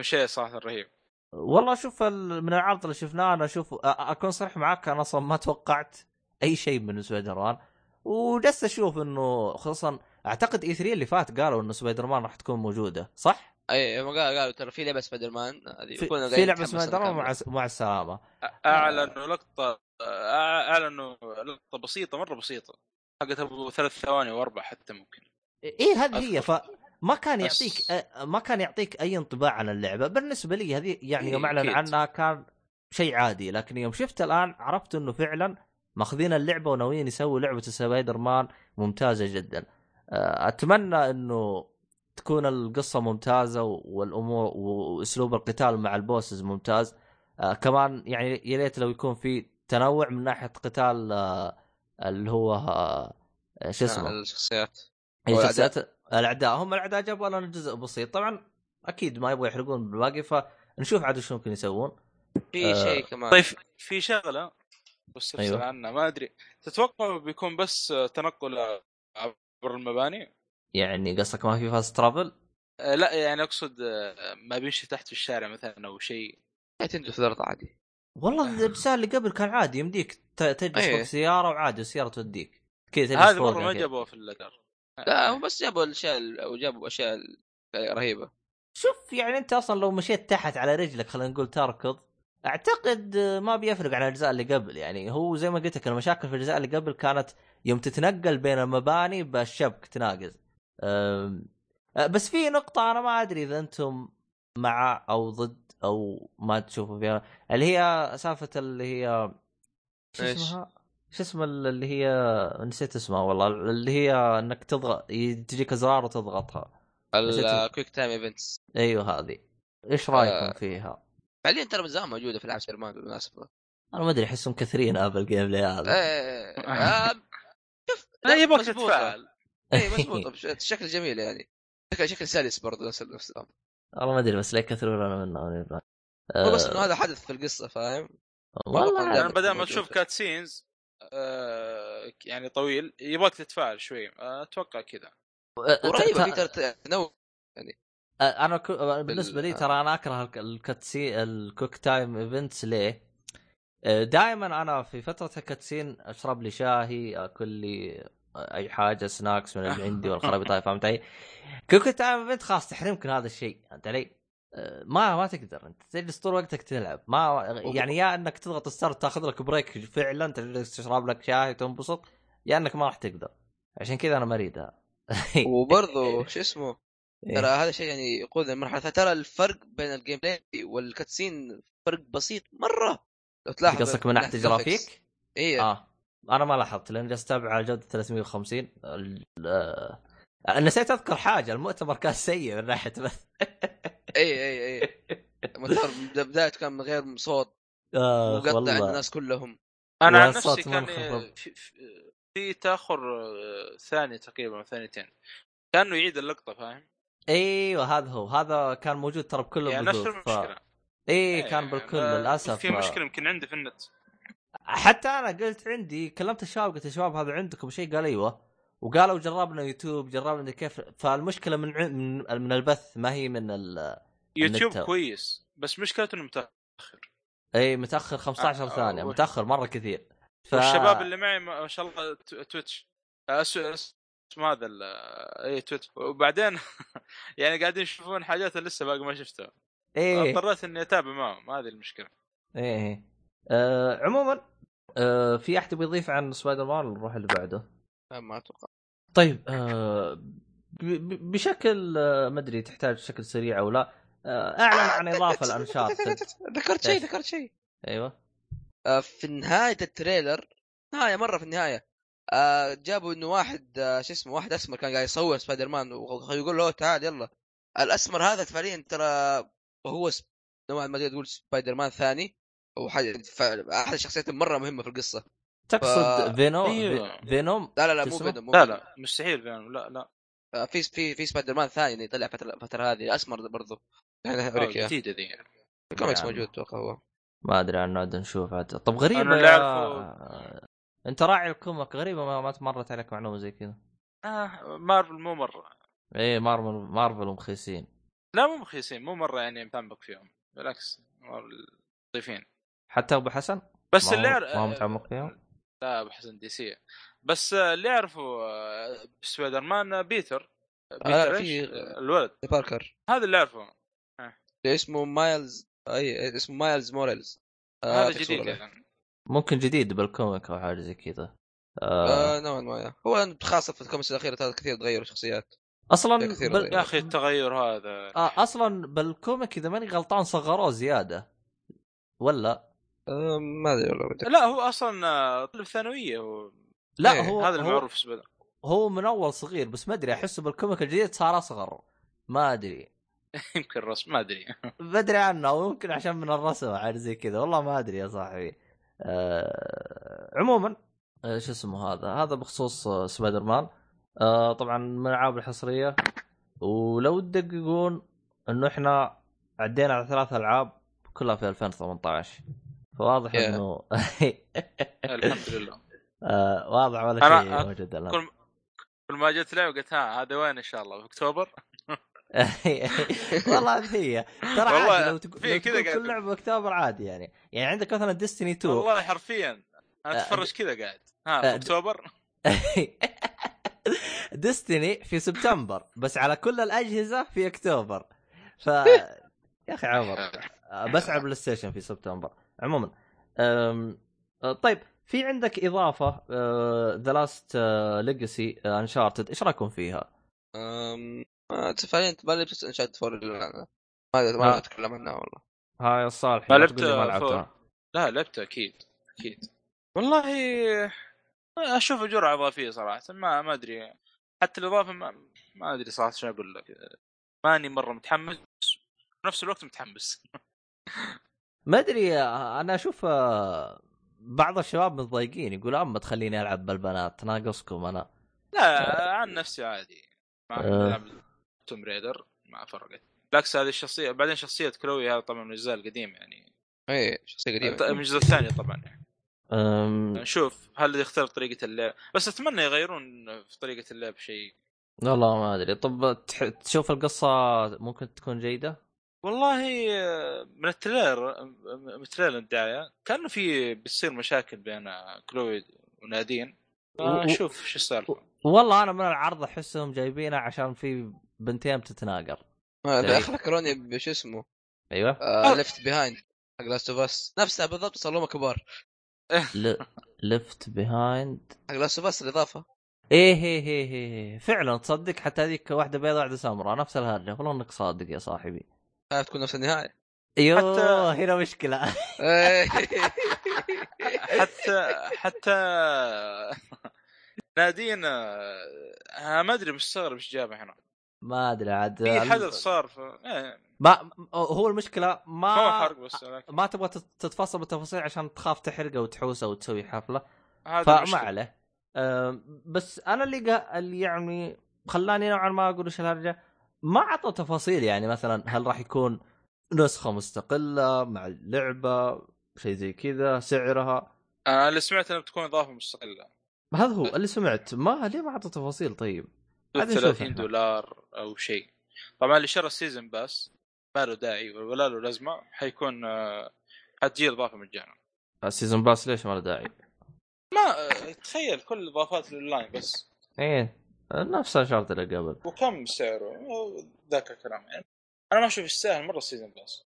شيء صراحة رهيب. والله شوف من العرض اللي شفناه أنا أشوف أكون صريح معاك أنا أصلا ما توقعت أي شيء من سبايدر مان وجلست أشوف إنه خصوصا أعتقد E3 اللي فات قالوا إنه سبايدر مان راح تكون موجودة صح؟ إي قالوا قالوا ترى في لعبة سبايدر مان هذه في, في لعبة سبايدر مان. مع مع السلامه أعلنوا لقطة أعلنوا لقطة بسيطة مرة بسيطة حقت أبو ثلاث ثواني وأربع حتى ممكن إيه هذه هي أذكر. فما كان يعطيك ما كان يعطيك أي انطباع عن اللعبة بالنسبة لي هذه يعني يوم أعلن. عنها كان شيء عادي لكن يوم شفت الآن عرفت إنه فعلا مأخذين اللعبة وناويين يسووا لعبة سبايدر مان ممتازة جدا أتمنى إنه تكون القصة ممتازة والأمور وأسلوب القتال مع البوسز ممتاز. أه، كمان يعني يا ريت لو يكون في تنوع من ناحية قتال أه، اللي هو أه، شو اسمه؟ الشخصيات. اي والأعداء. شخصيات الأعداء. هم الأعداء جابوا لنا جزء بسيط. طبعا أكيد ما يبغوا يحرقون بالباقي فنشوف عاد وش ممكن يسوون. في آه، شيء كمان. طيب في شغلة بس أيوة. أيوه. عنها ما أدري. تتوقع بيكون بس تنقل عبر المباني؟ يعني قصدك ما في فاست ترافل؟ آه، لا يعني أقصد آه، ما بيمشي تحت في الشارع مثلا أو شيء في الأرض عادي والله الاجزاء اللي قبل كان عادي يمديك تجلس أيه. فوق سياره وعادي السياره توديك كذا تجلس هذه مرة ما. جابوها في اللدر لا هم بس جابوا الأشياء أو جابوا أشياء رهيبة شوف يعني أنت أصلا لو مشيت تحت على رجلك خلينا نقول تركض أعتقد ما بيفرق عن الأجزاء اللي قبل يعني هو زي ما قلت لك المشاكل في الأجزاء اللي قبل كانت يوم تتنقل بين المباني بالشبك تناقز أه، بس في نقطة أنا ما أدري إذا أنتم مع أو ضد أو ما تشوفوا فيها اللي هي سالفة اللي هي شو؟ اسمها؟ شو اسمه اللي هي نسيت اسمها والله اللي هي إنك تضغط تجيك أزرار وتضغطها ال quick time events أيوه هذه إيش رأيكم آه. فيها؟ فعليا ترى من زمان موجودة في العاب سبايدر مان بالمناسبة أنا ما أدري احسهم كثيرين هذا ال gameplay هذا آه، يبغاك مزبوطة. تتفاعل. *laughs* اي مضبوط شكل جميل يعني. شكل شكل سلس برضه نفس نفس الأمر. والله ما أدري بس ليه أنا منه هو بس إنه هذا حدث في القصة فاهم؟ والله يعني يعني بدل ما. تشوف cutscenes آه يعني طويل يبغاك تتفاعل شوي. آه، أتوقع كذا. ورهيبه في ترى تنوع أنا ك... بالنسبة لي ترى أنا أكره الك- الكاتسي ال quick time events ليه؟ دائما أنا في فترة ال cutscene أشرب لي شاهي أكل لي أي حاجة snacks من اللي عندي والخرابيط هاي فهمت علي؟ time event خلاص تحرمك من هذا الشيء فهمت علي؟ أه، ما ما تقدر أنت تجلس طول وقتك تلعب ما يعني يا إنك تضغط start تاخذ لك break فعلا تجلس تشرب لك شاي تنبسط يا إنك ما راح تقدر عشان كذا أنا ما اريدها وبرضه شو اسمه إيه. ترى هذا شيء يعني يقودنا المرحله ترى الفرق بين ال gameplay وال cutscene فرق بسيط مرة لو تلاحظ قصدك من ناحية جرافيك؟ اي آه. أنا ما لاحظت لأن جالس أتابع على جودة 350 ال- آه، نسيت أذكر حاجة المؤتمر كان سيء من ناحية بث *laughs* اي اي اي المؤتمر من بدايته كان من غير صوت. آه مقطع والله. الناس كلهم. أنا عن نفسي كان منخفض. في, في, تأخر آه، ثانية تقريبا ثانيتين. كأنه يعيد اللقطة فاهم؟ أيوه هذا هو. هذا كان موجود ترى بكل يعني نفس. المشكلة. اي إيه، كان بالكل آه، للأسف في مشكلة يمكن عندي في النت. حتى أنا قلت عندي كلمت الشباب قلت يا شباب هذا عندكم شيء؟ قال أيوه. وقالوا جربنا يوتيوب جربنا كيف. فالمشكلة من من, البث ما هي من ال... يوتيوب. كويس بس مشكلته إنه متأخر. اي متأخر 15 آه، ثانية متأخر مرة كثير. ف... والشباب اللي معي ما شاء الله تويتش. آه، اسمه هذا اي تويتش. وبعدين *laughs* يعني قاعدين يشوفون حاجات لسه باقي ما شفتها. إيه. اضطريت إني أتابع معهم هذه المشكلة. إيه إيه. آه عموما آه في أحد يبي يضيف عن سبايدر مان نروح اللي بعده؟ لا، ما أتوقع. طيب آه بشكل آه ما أدري تحتاج بشكل سريع أو لا آه أعلن عن إضافة الانشاط ذكرت شيء؟ ذكرت شيء أيوه. آه، في نهاية ال trailer نهاية مرة في النهاية آه، جابوا إنه واحد آه، شو اسمه واحد أسمر كان قاعد يصور سبايدر مان ويقول له تعال يلا. الأسمر هذا فعليا ترى هو سب- نوعا ما تقدر تقول سبايدر مان ثاني ف- أحد الشخصيات المرة مهمة في القصة. تقصد ف- فينوم. في- فينوم؟ لا لا لا مو؟ فينوم لا فينوم. لا مستحيل فينوم لا لا. آه، في في في سبايدر مان ثاني اللي طلع فترة الفترة هذه أسمر برضو. يعني *laughs* آه، اوريك اياه جديدة ذي. الكوميكس نعم. موجود أتوقع هو. ما أدري عنه عاد نشوف. عاد طب غريبة أنا اللي يا... أعرفه- أنت راعي ال comic غريبة ما, ما تمرت عليك معلومة زي كذا. آه مارفل مو مرة. إيه مارفل مارفل ومخيسين لا مو مخيسين مو مرة يعني متعمق فيهم بالعكس مارفل ضيفين حتى أبو حسن؟ بس ما اللي يعرف ما هو متعمق فيهم؟ لا أبو حسن DC. بس آه، اللي يعرفوا آه، سبايدر مان آه، بيتر. آه، بيتر في-؟ آه، الولد. باركر. هذا اللي أعرفه. اسمه مايلز أي اسمه مايلز موراليس. آه، هذا جديد. يعني. ممكن جديد بال comic أو حاجة زي كذا. آه. آه نوعا ما. هو خاصة في الكوميكس الأخيرة ترى كثير تغيروا شخصيات أصلا. غير. يا أخي التغير هذا. آه أصلا بال comic إذا ماني غلطان صغروه زيادة. ولا؟ ما أدري والله. لا هو أصلا آه، طالب ثانوية هو. لا إيه، هو هذا هو, المعروف سبايدر هو من أول صغير بس ما أدري أحسه بال comic الجديد صار أصغر. ما أدري. *laughs* يمكن رسم ما أدري. *laughs* بدري عنه أو يمكن عشان من الرسم عاد زي كذا. والله ما أدري يا صاحبي. آه عموما آه شو اسمه هذا؟ هذا بخصوص آه سبايدر مان. آه طبعا من الالعاب الحصرية. ولو تدققون إنه إحنا عدينا على ثلاث ألعاب كلها في 2018 فواضح Yeah. إنه *laughs* الحمد لله. *laughs* آه، واضح ولا شيء موجود الآن؟ كل كل ما جت لعبة قلت ها هذا وين إن شاء الله؟ في أكتوبر؟ *laughs* والله هذه هي ترى عادي لو تقول في كذا كل لعبة أكتوبر عادي يعني. يعني عندك مثلا ديستني 2 والله حرفيا. أنا آه، أتفرج كذا قاعد. ها آه، في أكتوبر؟ *laughs* ديستني في سبتمبر بس على كل الأجهزة في اكتوبر ف *laughs* يا أخي عمر. *laughs* بس على PlayStation في سبتمبر عموما أم... طيب في عندك إضافة The Lost Legacy Uncharted إيش رأيكم فيها؟ أم... فعليا ما لعبت Uncharted four ما ما. أتكلم عنها والله. هاي الصالح ما لا لعبت لا لعبته أكيد أكيد. والله أشوف جرعه إضافية صراحة ما ما أدري حتى الإضافة ما, ما أدري صراحة شو أقول لك ماني مرة متحمس في نفس الوقت متحمس. *laughs* ما أدري آه، أنا أشوف آه، بعض الشباب متضايقين يقول أما تخليني ألعب بالبنات ناقصكم أنا. لا عن نفسي عادي ما آه. ألعب توم ريدر ما فرقت. بالعكس هذه الشخصية بعدين شخصية كلوي هذا طبعا من الأجزاء القديمة يعني. اي شخصية من قديمه الجزء الثاني طبعا يعني. أم... نشوف هل يختلف طريقة اللعب؟ بس أتمنى يغيرون في طريقة اللعب شيء. والله ما أدري. طب تح... تشوف القصة ممكن تكون جيدة؟ والله من ال trailer من ال trailer الدعايه كأنه في بتصير مشاكل بين كلوي ونادين. و- نشوف شو السالفة. والله أنا من العرض أحسهم جايبينها عشان في بنتين بتتناقر. ذكروني بشو اسمه. أيوه. آه Left Behind حق Last of Us نفسها بالضبط صار لهم كبار. Left Behind *laughs* حق Last of Us الإضافة. إيه إيه إيه إيه فعلا تصدق حتى هذيك واحدة بيضاء واحدة سمراء نفس الهرجة. والله انك صادق يا صاحبي. تكون نفس النهاية. أيوه حتى- هنا مشكلة. *laughs* حتى حتى نادين آه، ما أدري مستغرب إيش جابه هنا. ما أدري عاد. في حدث صار في إيه، ما هو المشكلة ما ما هو حرق بس لكن ما تبغى تت- تتفصل بالتفاصيل عشان تخاف تحرقه وتحوسه وتسوي حفلة. فما. عليه. بس أنا اللي. اللي يعني خلاني نوعا ما أقول إيش الهرجة ما عطوا تفاصيل يعني مثلا هل راح يكون نسخة مستقلة مع اللعبة شيء زي كذا سعرها. أنا اللي سمعت إنها بتكون إضافة مستقلة. هذا هو اللي سمعت. ما ليه ما عطوا تفاصيل طيب؟ عاد نشوف 30 إحنا. دولار أو شيء. طبعا اللي شرى ال season pass ما له داعي ولا له لازمة حيكون آه، حتجي إضافة مجانا ال season pass ليش ما له داعي؟ ما آه، تخيل كل الاضافات للاونلاين بس. إيه نفس الشرط اللي قبل. وكم سعره؟ آه، ذاك الكلام. يعني أنا ما أشوف يستاهل مرة ال season pass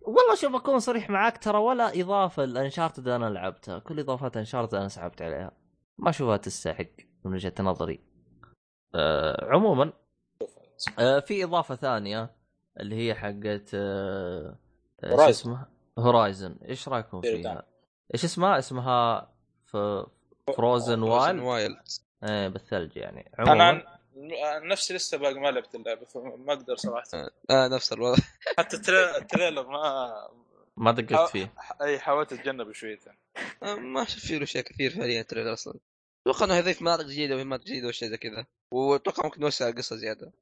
والله شوف أكون صريح معاك ترى ولا إضافة ل Uncharted أنا لعبتها. كل إضافات Uncharted أنا سحبت عليها. ما أشوفها تستحق من وجهة نظري. آه عموما آه في إضافة ثانية. اللي هي حقت آه آه، Horizon. اسمها؟ Horizon إيش رأيكم Zero فيها؟ إيش اسمها؟ اسمها ف... Frozen Wilds Wilds إيه بالثلج يعني. أنا عموما عن نفسي لسه باقي ما لعبت اللعبة فما أقدر صراحة. آه نفس الوضع. *laughs* حتى التري- ال trailer ما ما دققت فيه. اي حاولت أتجنبه شويتين آه ما شفت فيه له شيء كثير فعليا ال trailer أصلا. أتوقع إنه يضيف مناطق جديدة ومهمات جديدة وشيء زي كذا. وأتوقع ممكن يوسع القصة زيادة.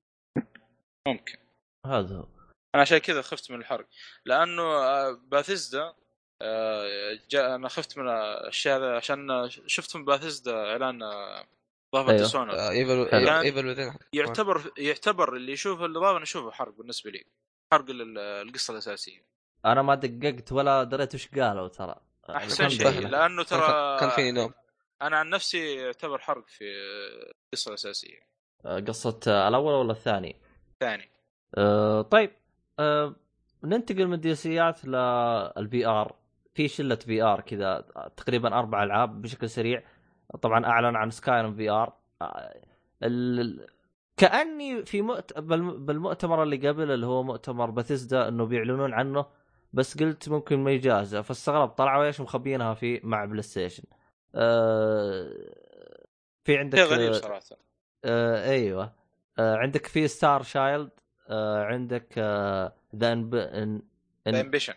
ممكن. هذا هو. أنا عشان كذا خفت من الحرق. لأنه آه، باثيزدا آه، جاء أنا خفت من الأشياء هذا عشان شفت من باثيزدا إعلان آه، إضافة أيوه. سونا Evil. Evil يعتبر يعتبر اللي يشوف الاضافه أنا أشوفه حرق بالنسبة لي. حرق لل- القصة الأساسية. أنا ما دققت ولا دريت وش قالوا ترى. أحسن شيء. لأنه ترى كان فيني نوم. أنا عن نفسي يعتبر حرق في القصة الأساسية. قصة الأول ولا الثاني؟ ثاني. أه طيب أه ننتقل من ال DLC ات لل VR في شلة VR كذا تقريبا أربع ألعاب بشكل سريع. طبعا أعلن عن Skyrim VR ال... كأني في مؤت... بالم- بالمؤتمر اللي قبل اللي هو مؤتمر باثيسدا إنه بيعلنون عنه بس قلت ممكن ما يجازى فاستغرب طلعوا إيش مخبينها في مع بلاي ستيشن أه... في عندك شيء غريب صراحة. آه أيوه. آه عندك في ستار شايلد آه عندك ذا امبيشن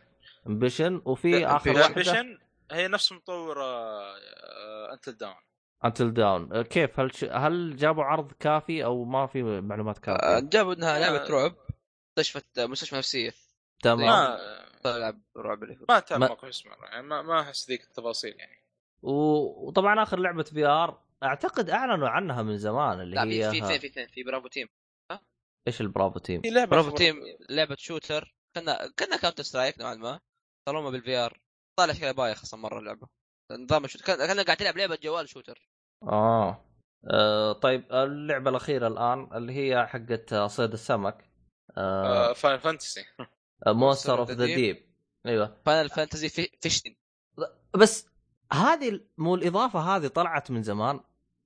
امبيشن وفي آخر. واحدة امبيشن هي نفس مطور انتل داون انتل داون كيف هل ش... هل جابوا عرض كافي أو ما في معلومات آه، كافية؟ جابوا إنها لعبة آه. رعب مستشفى مستشفى نفسية تمام ما تلعب رعب. ما تعرف ما- اسمه يعني ما ما أحس ذيك التفاصيل يعني و... وطبعا آخر لعبة VR أعتقد أعلنوا عنها من زمان اللي لا هي في في اثنين في اثنين في Bravo Team إيش ال Bravo Team؟ في لعبة Bravo Team لعبة shooter. كنا كنا Counter-Strike نوعا ما. طالما بال VR طالع شكلها بايخ أصلا مرة اللعبة. نظام ال shooter كان كنا قاعد تلعب لعبة جوال shooter. آه. آه طيب اللعبة الأخيرة الآن اللي هي حقت صيد السمك. آه. آه Final Fantasy Monster of the. Deep أيوه. Final Fantasy Fifteen بس هذه مو الإضافة هذه طلعت من زمان.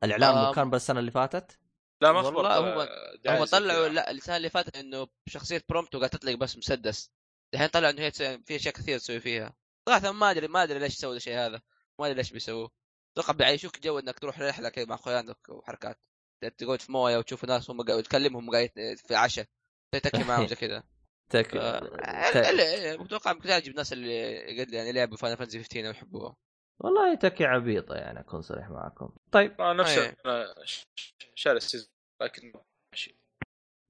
الإعلان آه. كان بس السنة اللي فاتت. لا ما والله هم- طلعوا. لا السنة اللي فاتت إنه شخصيه Prompto قاعد تطلق بس مسدس. الحين طلع إنه هي تسوي- في أشياء كثير تسوي فيها. صراحة ما أدري ما أدري ليش سووا الشيء هذا. ما أدري ليش بيسووه. أتوقع بيعيشوك جو إنك تروح رحلة كذا مع أخوانك وحركات. تقعد في موية وتشوف ناس هم قاعد تكلمهم قاعد في عشاء. تتكي معهم *laughs* زي كذا. تك... آه، متوقع ممكن أجيب الناس اللي قد يعني لعبوا Final Fantasy 15 ويحبوها والله تكي عبيطة يعني أكون صريح معكم. طيب. آه نفس أيه. آه، شاري ال season لكن ماشي.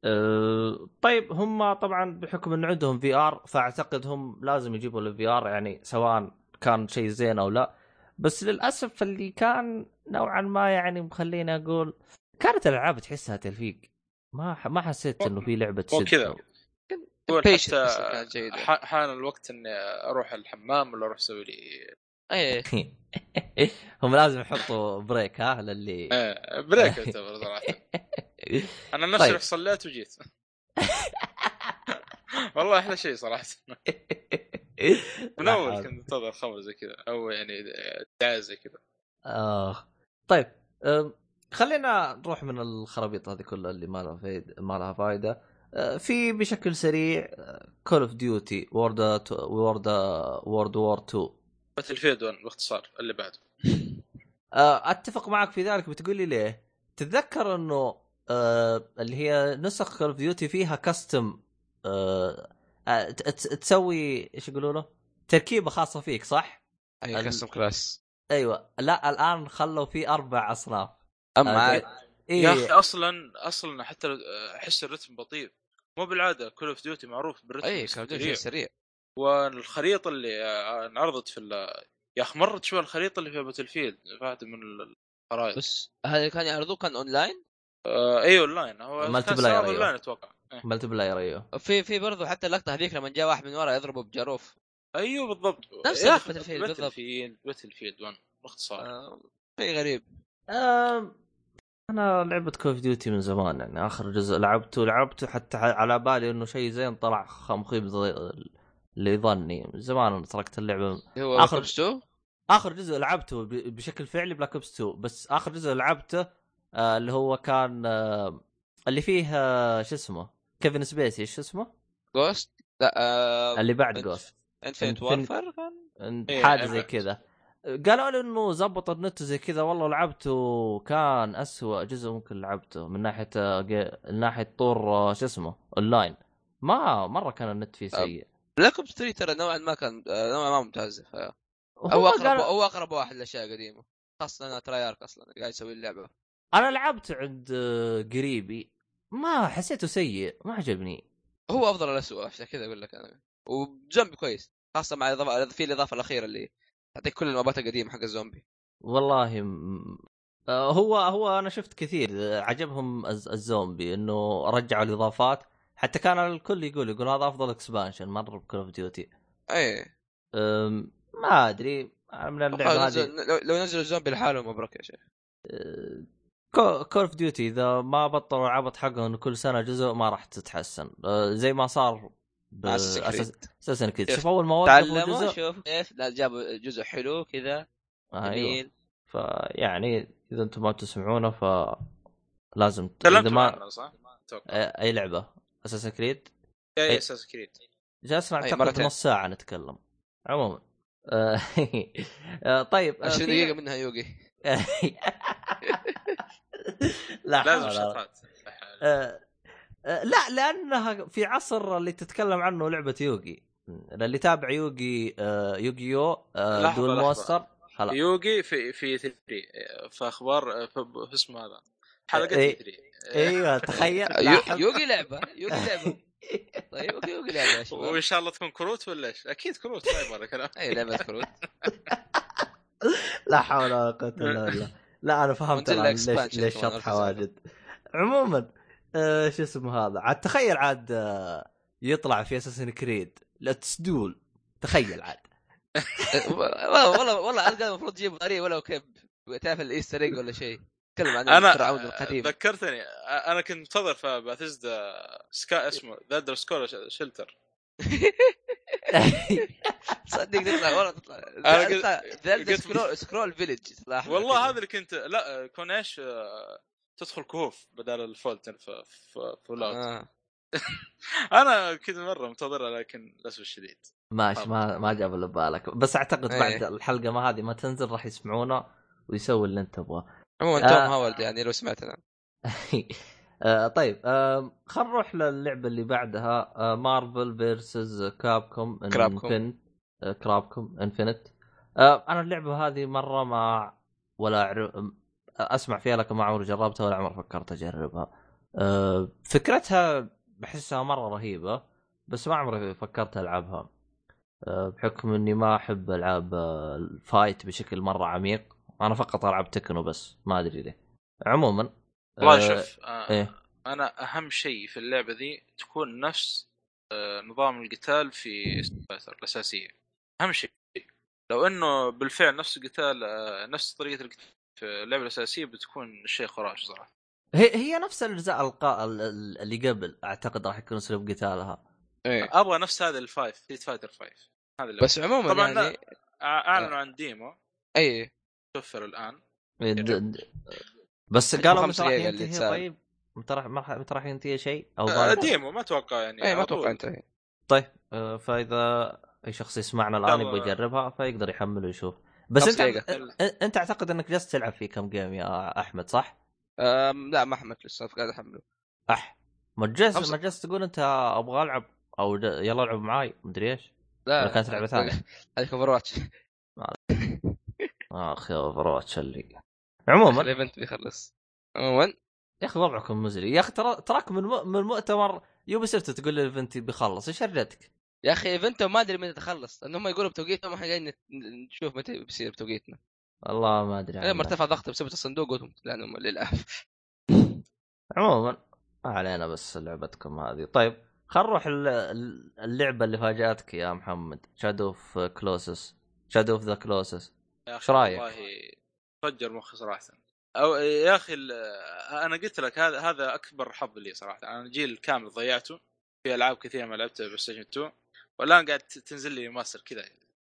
أه طيب هم طبعا بحكم انه عندهم VR فأعتقد هم لازم يجيبوا ال VR يعني سواء كان شيء زين أو لا. بس للأسف اللي كان نوعا ما يعني مخليني أقول كانت الألعاب تحسها تلفيق. ما ح... ما حسيت إنه في لعبة تشد كذا. حتى. ح- حان الوقت إني أروح الحمام ولا أروح أسوي لي *laughs* إيه. هم لازم يحطوا break ها للي *laughs* آه، بريك *laughs* يعتبر صراحة. أنا نفسي طيب. رحت صليت وجيت. والله أحلى شيء صراحة. من اول. كنت أنتظر خبر زي كذا أو يعني دعاية زي كذا. آه. طيب خلينا نروح من الخرابيط هذه كلها اللي ما لها فايدة ما لها فايدة. آه، في بشكل سريع Call of Duty World World World War 2 Battlefield 1 باختصار اللي بعده *laughs* آه، أتفق معك في ذلك بتقول لي ليه؟ تتذكر إنه آه، اللي هي نسخ Call of Duty فيها custom آه، آه، تسوي إيش يقولوا له؟ تركيبة خاصة فيك صح؟ أي custom class أيوه لا الآن خلوا في أربع أصناف اما آه، عاد إيه. يا أخي أصلا أصلا حتى لو- أحس الرتم بطيء مو بالعادة Call of Duty معروف بالرتم أي كان السريع. شيء سريع والخريطة اللي آه، انعرضت في ال- يا أخي مرت شوي الخريطة اللي في Battlefield واحدة من الخرائط. بس هذا كان يعرضوه كان أونلاين؟ آه أيوه أونلاين. هو multiplayer، صار. أونلاين أتوقع. إيه. multiplayer أيوه. في في برضه حتى اللقطة هذيك لما جاء واحد من ورا يضربه بجاروف. أيوه بالضبط. نفس أخي Battlefield Battle بالضبط. field Battlefield 1 باختصار. آه، شيء غريب. أم... أنا لعبت Call of Duty من زمان يعني آخر جزء لعبته لعبته حتى على بالي إنه شيء زين طلع خمخيب ضي- اللي ظني من زمان تركت اللعبة. هو آخر- آخر 2 آخر جزء لعبته بشكل فعلي Black Ops 2 بس آخر جزء لعبته آه اللي هو كان آه اللي فيه آه شو اسمه؟ كيفن سبيسي إيش اسمه؟ Ghosts لا آه اللي بعد Ghosts Infinite Warfare كان؟ إيه، حاجة زي. كذا. قالوا لي إنه زبط النت زي كذا. والله لعبته كان أسوأ جزء ممكن لعبته من ناحية آه، من ناحية طور آه، شو اسمه؟ اونلاين ما مرة كان النت فيه سيء. Black Ops 3 ترى نوعا ما كان آه، نوعا ما ممتاز. ف- هو أقرب هو أقرب واحد للاشياء القديمه خاصة أنا Treyarch أصلا قاعد يسوي اللعبة. أنا لعبت عند آه، قريبي ما حسيته سيء ما عجبني. هو أفضل الاسوء عشان كذا أقول لك أنا. وزومبي كويس خاصة مع الإضافة في الإضافة الأخيرة اللي تعطيك كل المابات القديمة حق الزومبي. والله م... آه، هو هو أنا شفت كثير عجبهم الز- الزومبي إنه رجعوا الإضافات. حتى كان الكل يقول يقول هذا أفضل expansion مره ب Call of Duty اي ما أدري من اللعبة هذه نزل... لو, لو نزلوا الزومبي لحاله مبروك يا شيخ. Call of Duty إذا ما بطلوا العبط حقهم انه كل سنة جزء ما راح تتحسن. آه، زي ما صار. Assassin's Creed شوف، أول ما وقفوا تعلموا جزء شوف كيف لا جابوا جزء حلو كذا آه، أيوه. جميل. فيعني إذا أنتم ما تسمعونه ف لازم إذا ما عنه صح؟ أي لعبة. أساسا كريد اي. أساس كريد جالسنا أي، اعتقد. نص ساعة نتكلم. عموما. *laughs* آه، آه، طيب آه، 20 في- دقيقة منها يوغي *laughs* لا لازم شطات آه، آه، لا لأنها في عصر اللي تتكلم عنه لعبة يوغي اللي تابع يوغي آه، يوغيو آه، دول. مونستر هلا. يوغي في في 3 في أخبار في, في اسمه هذا. حلقة إيه. 3 إيوه *laughs* تخيل. يوغي لعبة يوغي لعبة. *laughs* طيب أوكي يوغي لعبة يا شباب. وإن شاء الله تكون كروت ولا إيش؟ أكيد كروت ما يبغى كلام أي لعبة كروت. *laughs* لا حول ولا قوة إلا بالله. لا أنا فهمت ليش ليش شطحة واجد. عموما آه شو اسمه هذا؟ عاد تخيل عاد آه يطلع في Assassin's Creed let's duel تخيل عاد. والله والله والله المفروض تجيب طريق ولو كيف تعرف الإيستر إيج ولا شيء. تكلم عن أنا الفرعون القديم. ذكرتني أنا كنت منتظر في باثيزدا سكا اسمه ذا سكول شلتر صدق تطلع والله تطلع. أنا قلت- ذا قلت- سكرول سكرول فيلج والله. هذا اللي كنت لا كون إيش آه، تدخل كهوف بدل الفولتن في فول اوت. *laughs* أنا كنت مرة منتظرها لكن للأسف الشديد. ماشي ما ما جاب اللي ببالك بس أعتقد إيه. بعد الحلقة ما هذه ما تنزل راح يسمعونا ويسوي اللي أنت تبغاه. عموما آه. تود هاورد يعني لو سمعتنا *laughs* آه طيب آه خلينا نروح للعبة اللي بعدها آه Marvel versus Capcom Crapcom. آه Crapcom Infinite آه أنا اللعبة هذه مرة ما ولا أعرف أسمع فيها لكن ما عمري جربتها ولا عمري فكرت أجربها. آه فكرتها بحسها مرة رهيبة بس ما عمري فكرت ألعبها. آه بحكم إني ما أحب العاب آه، ال fight بشكل مرة عميق. أنا فقط ألعب Tekken بس ما أدري ليه. عموما والله آه، شوف آه إيه. أنا أهم شيء في اللعبة ذي تكون نفس آه نظام القتال في Street الأساسية. أهم شيء. لو إنه بالفعل نفس القتال آه نفس طريقة القتال في اللعبة الأساسية بتكون شيء خرافي صراحة. هي هي نفس الأجزاء القا... ال- ال- اللي قبل أعتقد راح يكون اسلوب قتالها. إيه. أبغى نفس هذا الفايف Street Fighter 5 هذا اللي بس عموما طبعا يعني لا، أعلنوا عن demo. اي توفر الآن د- بس قالوا خمس متى راح دقايق اللي ينتهي. طيب متى راح ما راح- متى راح ينتهي شيء أو آه demo ما أتوقع يعني اي ما. أتوقع انتهي طيب آه، فإذا أي شخص يسمعنا الآن. يبغى يجربها فيقدر يحمل ويشوف بس أنت أنت أعتقد إنك جالس تلعب في كم game يا أحمد صح؟ أم لا ما حملت لسه قاعد أحمله أح ما جالس خمسة. ما جالس تقول أنت أبغى ألعب أو يلا العب معاي مدري إيش لا كانت لعبة ثانية؟ هذيك Overwatch آخ يا Overwatch اللي عموما. ال event بيخلص؟ عموما. يا أخي وضعكم مزري. يا أخي ترى تراك من م... من مؤتمر يوبي سوفت تقول لي ال event بيخلص. إيش رجعتك؟ يا أخي event هم ما أدري متى تخلص. لأن هم يقولوا بتوقيتهم إحنا نت- نشوف متى بيصير بتوقيتنا. والله ما أدري لما عنه. ارتفع ضغط بسبب الصندوق قلت لانهم للأسف. عموما ما علينا بس لعبتكم هذه. طيب خل نروح ال- ال- اللعبة اللي فاجأتك يا محمد. Shadow of Colossus Shadow of the Colossus يا أخي رأيك؟ والله فجر مخي صراحة. أو يا أخي أنا قلت لك هذا هذا أكبر حظ لي صراحة. أنا جيل كامل ضيعته في ألعاب كثيرة ما لعبتها بلاي ستيشن 2 والآن قاعد تنزل لي ماستر كذا.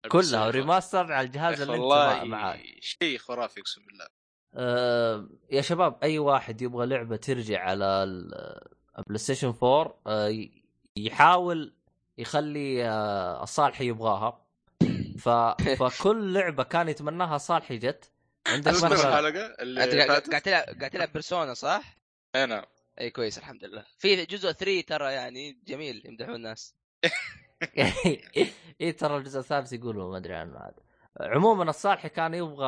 كلها remaster على الجهاز اللي أنت معاه شيء خرافي أقسم بالله. آه يا شباب أي واحد يبغى لعبة ترجع على ال- البلاي ستيشن 4 آه ي- يحاول يخلي آه الصالحي يبغاها. ف... فكل لعبة كان يتمناها صالحي جت عندك الحلقة اللي قاعد تلعب قاعد تلعب بيرسونا صح؟ أنا اي كويس الحمد لله. في جزء 3 ترى يعني جميل يمدحون الناس. *laughs* اي ترى الجزء الثالث يقولوا ما أدري عنه هذا عموما الصالحي كان يبغى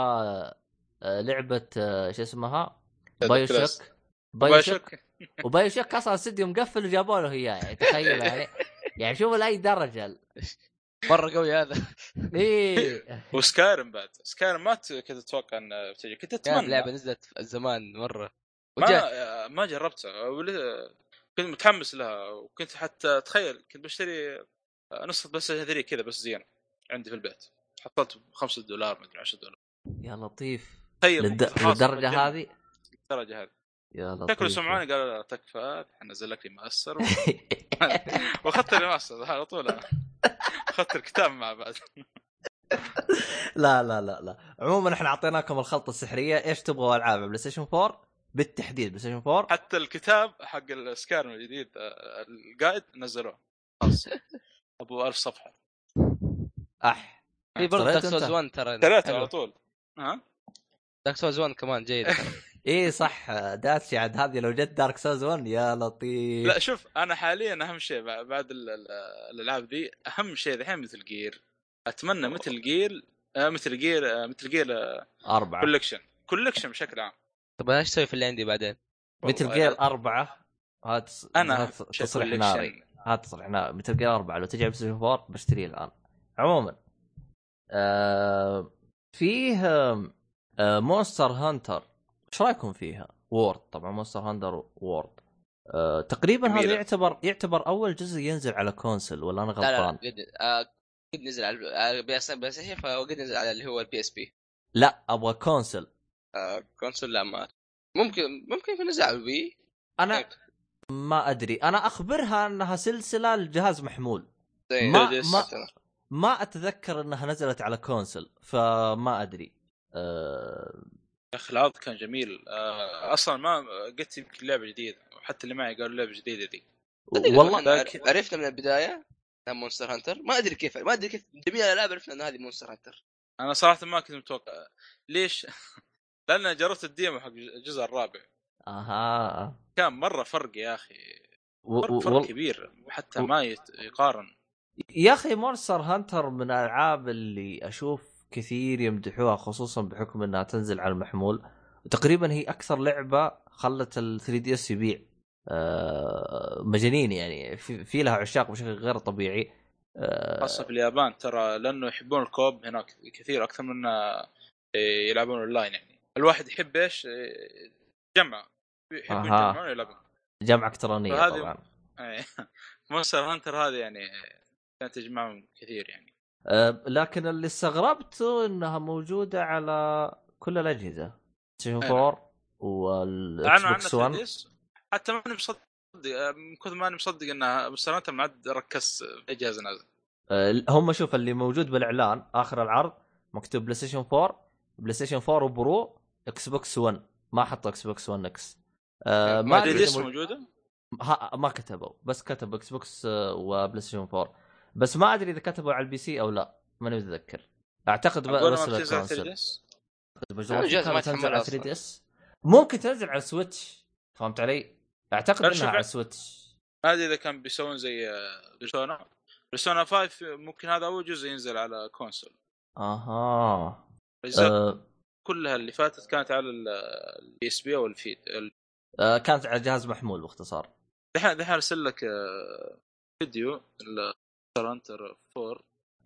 آه، لعبة آه، شو اسمها؟ BioShock BioShock BioShock و BioShock أصلا استديو مقفل وجابوا له إياه يعني تخيل يعني. *laughs* يعني شوف لأي درجة. مرة قوي هذا. إيه. *laughs* وسكايرم بعد. سكايرم ما كنت أتوقع انها بتجي. كنت كانت أتمنى. لعبة نزلت في الزمان مرة. ما ما جربتها. ولا- كنت متحمس لها. وكنت حتى تخيل كنت بشتري نسخه بس 3 كذا بس زينة. عندي في البيت. حطيت 5 دولار مدري 10 دولار. يا لطيف. تخيل. للد... للدرجة. هذه؟ الدرجة هذه. يا لطيف. شكله سمعوني قالوا لا تكفى حنزل لك remaster و- *laughs* *laughs* وأخذت ال remaster على طول. أخذت الكتاب مع بعد *laughs* لا لا لا لا. عموما إحنا أعطيناكم الخلطة السحرية. إيش تبغوا ألعاب؟ بلاي ستيشن 4 بالتحديد بلاي ستيشن 4 حتى الكتاب حق السكايرم الجديد آه، القائد نزلوه. خلاص. *laughs* أبو 1000 صفحة. أح. في برضه Dark Souls أنت؟ 1 ترى. ثلاثة. على طول. ها؟ Dark Souls 1 كمان جيد *laughs* إيه صح. داتشي عاد. هذه لو جت Dark Souls 1 يا لطيف. لا شوف أنا حاليا أهم شيء بع- بعد ال- ال- الألعاب ذي أهم شيء الحين Metal Gear أتمنى Metal Gear آه مثل جير آه مثل جير آه أربعة. كولكشن كولكشن بشكل عام. طب أنا إيش أسوي في اللي عندي بعدين؟ Metal Gear أربعة هذا تص- أنا شيء تصريح. ناري. هذا تصريح ناري. Metal Gear أربعة. لو تجي على بلاي 4 بشتريه الآن. عموما آه فيه آه Monster Hunter إيش رأيكم فيها؟ World طبعا Monster Hunter World آه تقريبا هذا. يعتبر يعتبر أول جزء ينزل على console ولا أنا لا لا غلطان؟ قد آه، قد نزل على PS فقد نزل على اللي هو ال PSP لا أبغى كونسل كونسول لا ما ممكن ممكن يكون نزل على ال Wii أنا ما أدري. أنا أخبرها أنها سلسلة الجهاز محمول. زي ما- ما- ما أتذكر أنها نزلت على console فما أدري. أه... يا أخي العرض كان جميل. آه أصلا ما قلت يمكن لعبة جديدة وحتى اللي معي قالوا لعبة جديدة دي. والله عرفنا من البداية Monster Hunter ما أدري كيف ما أدري كيف جميع الألعاب عرفنا ان هذه Monster Hunter أنا صراحة ما كنت متوقع. ليش؟ *laughs* لأن جربت ال demo حق الجزء الرابع. أها. كان مرة فرق يا أخي. و... فرق, و... فرق وال- كبير وحتى و- ما يقارن. يا أخي Monster Hunter من الألعاب اللي أشوف كثير يمدحوها خصوصا بحكم إنها تنزل على المحمول. تقريبا هي أكثر لعبة خلت ال 3DS يبيع. أه... مجانين يعني في... في لها عشاق بشكل غير طبيعي. أه... خاصة في اليابان ترى لأنه يحبون ال co-op هناك كثير أكثر من إنه يلعبون أونلاين يعني. الواحد يحب إيش؟ *laughs* إيه، جمع. أها. يجمعون ويلعبون جامعه إلكترونية طبعا. إيه. Monster Hunter هذه يعني كانت تجمعهم كثير يعني. لكن اللي استغربته إنها موجودة على كل الأجهزة ستيشن أيوة. 4 والإكس بوكس 3 1 دي اس حتى ماني مصدق من كثر ماني مصدق إنها هانتر ما عاد ركزت في جهاز نازل أه، هم شوف اللي موجود بالإعلان آخر العرض مكتوب بلاي ستيشن 4 بلاي ستيشن 4 وبرو إكس بوكس 1 ما حطوا إكس بوكس 1 إكس. ما ما 3 أدري موجودة؟ ما كتبوا بس كتب إكس بوكس وبلاي ستيشن 4 بس ما أدري إذا كتبوا على البي سي أو لا ماني متذكر. أعتقد بس ما بتنزل على 3 ال console DS. مجرد ما كانت تنزل على أصلاً. 3 DS. ممكن تنزل على Switch. فهمت علي؟ أعتقد إنها على Switch. ما أدري إذا كان بيسوون زي Persona Persona 5 ممكن هذا أول جزء ينزل على console. أها. آه. كلها اللي فاتت كانت على ال PSP أو ال Vita ال- آه كانت على جهاز محمول باختصار. دحين دحين أرسل لك آه، فيديو Hunter 4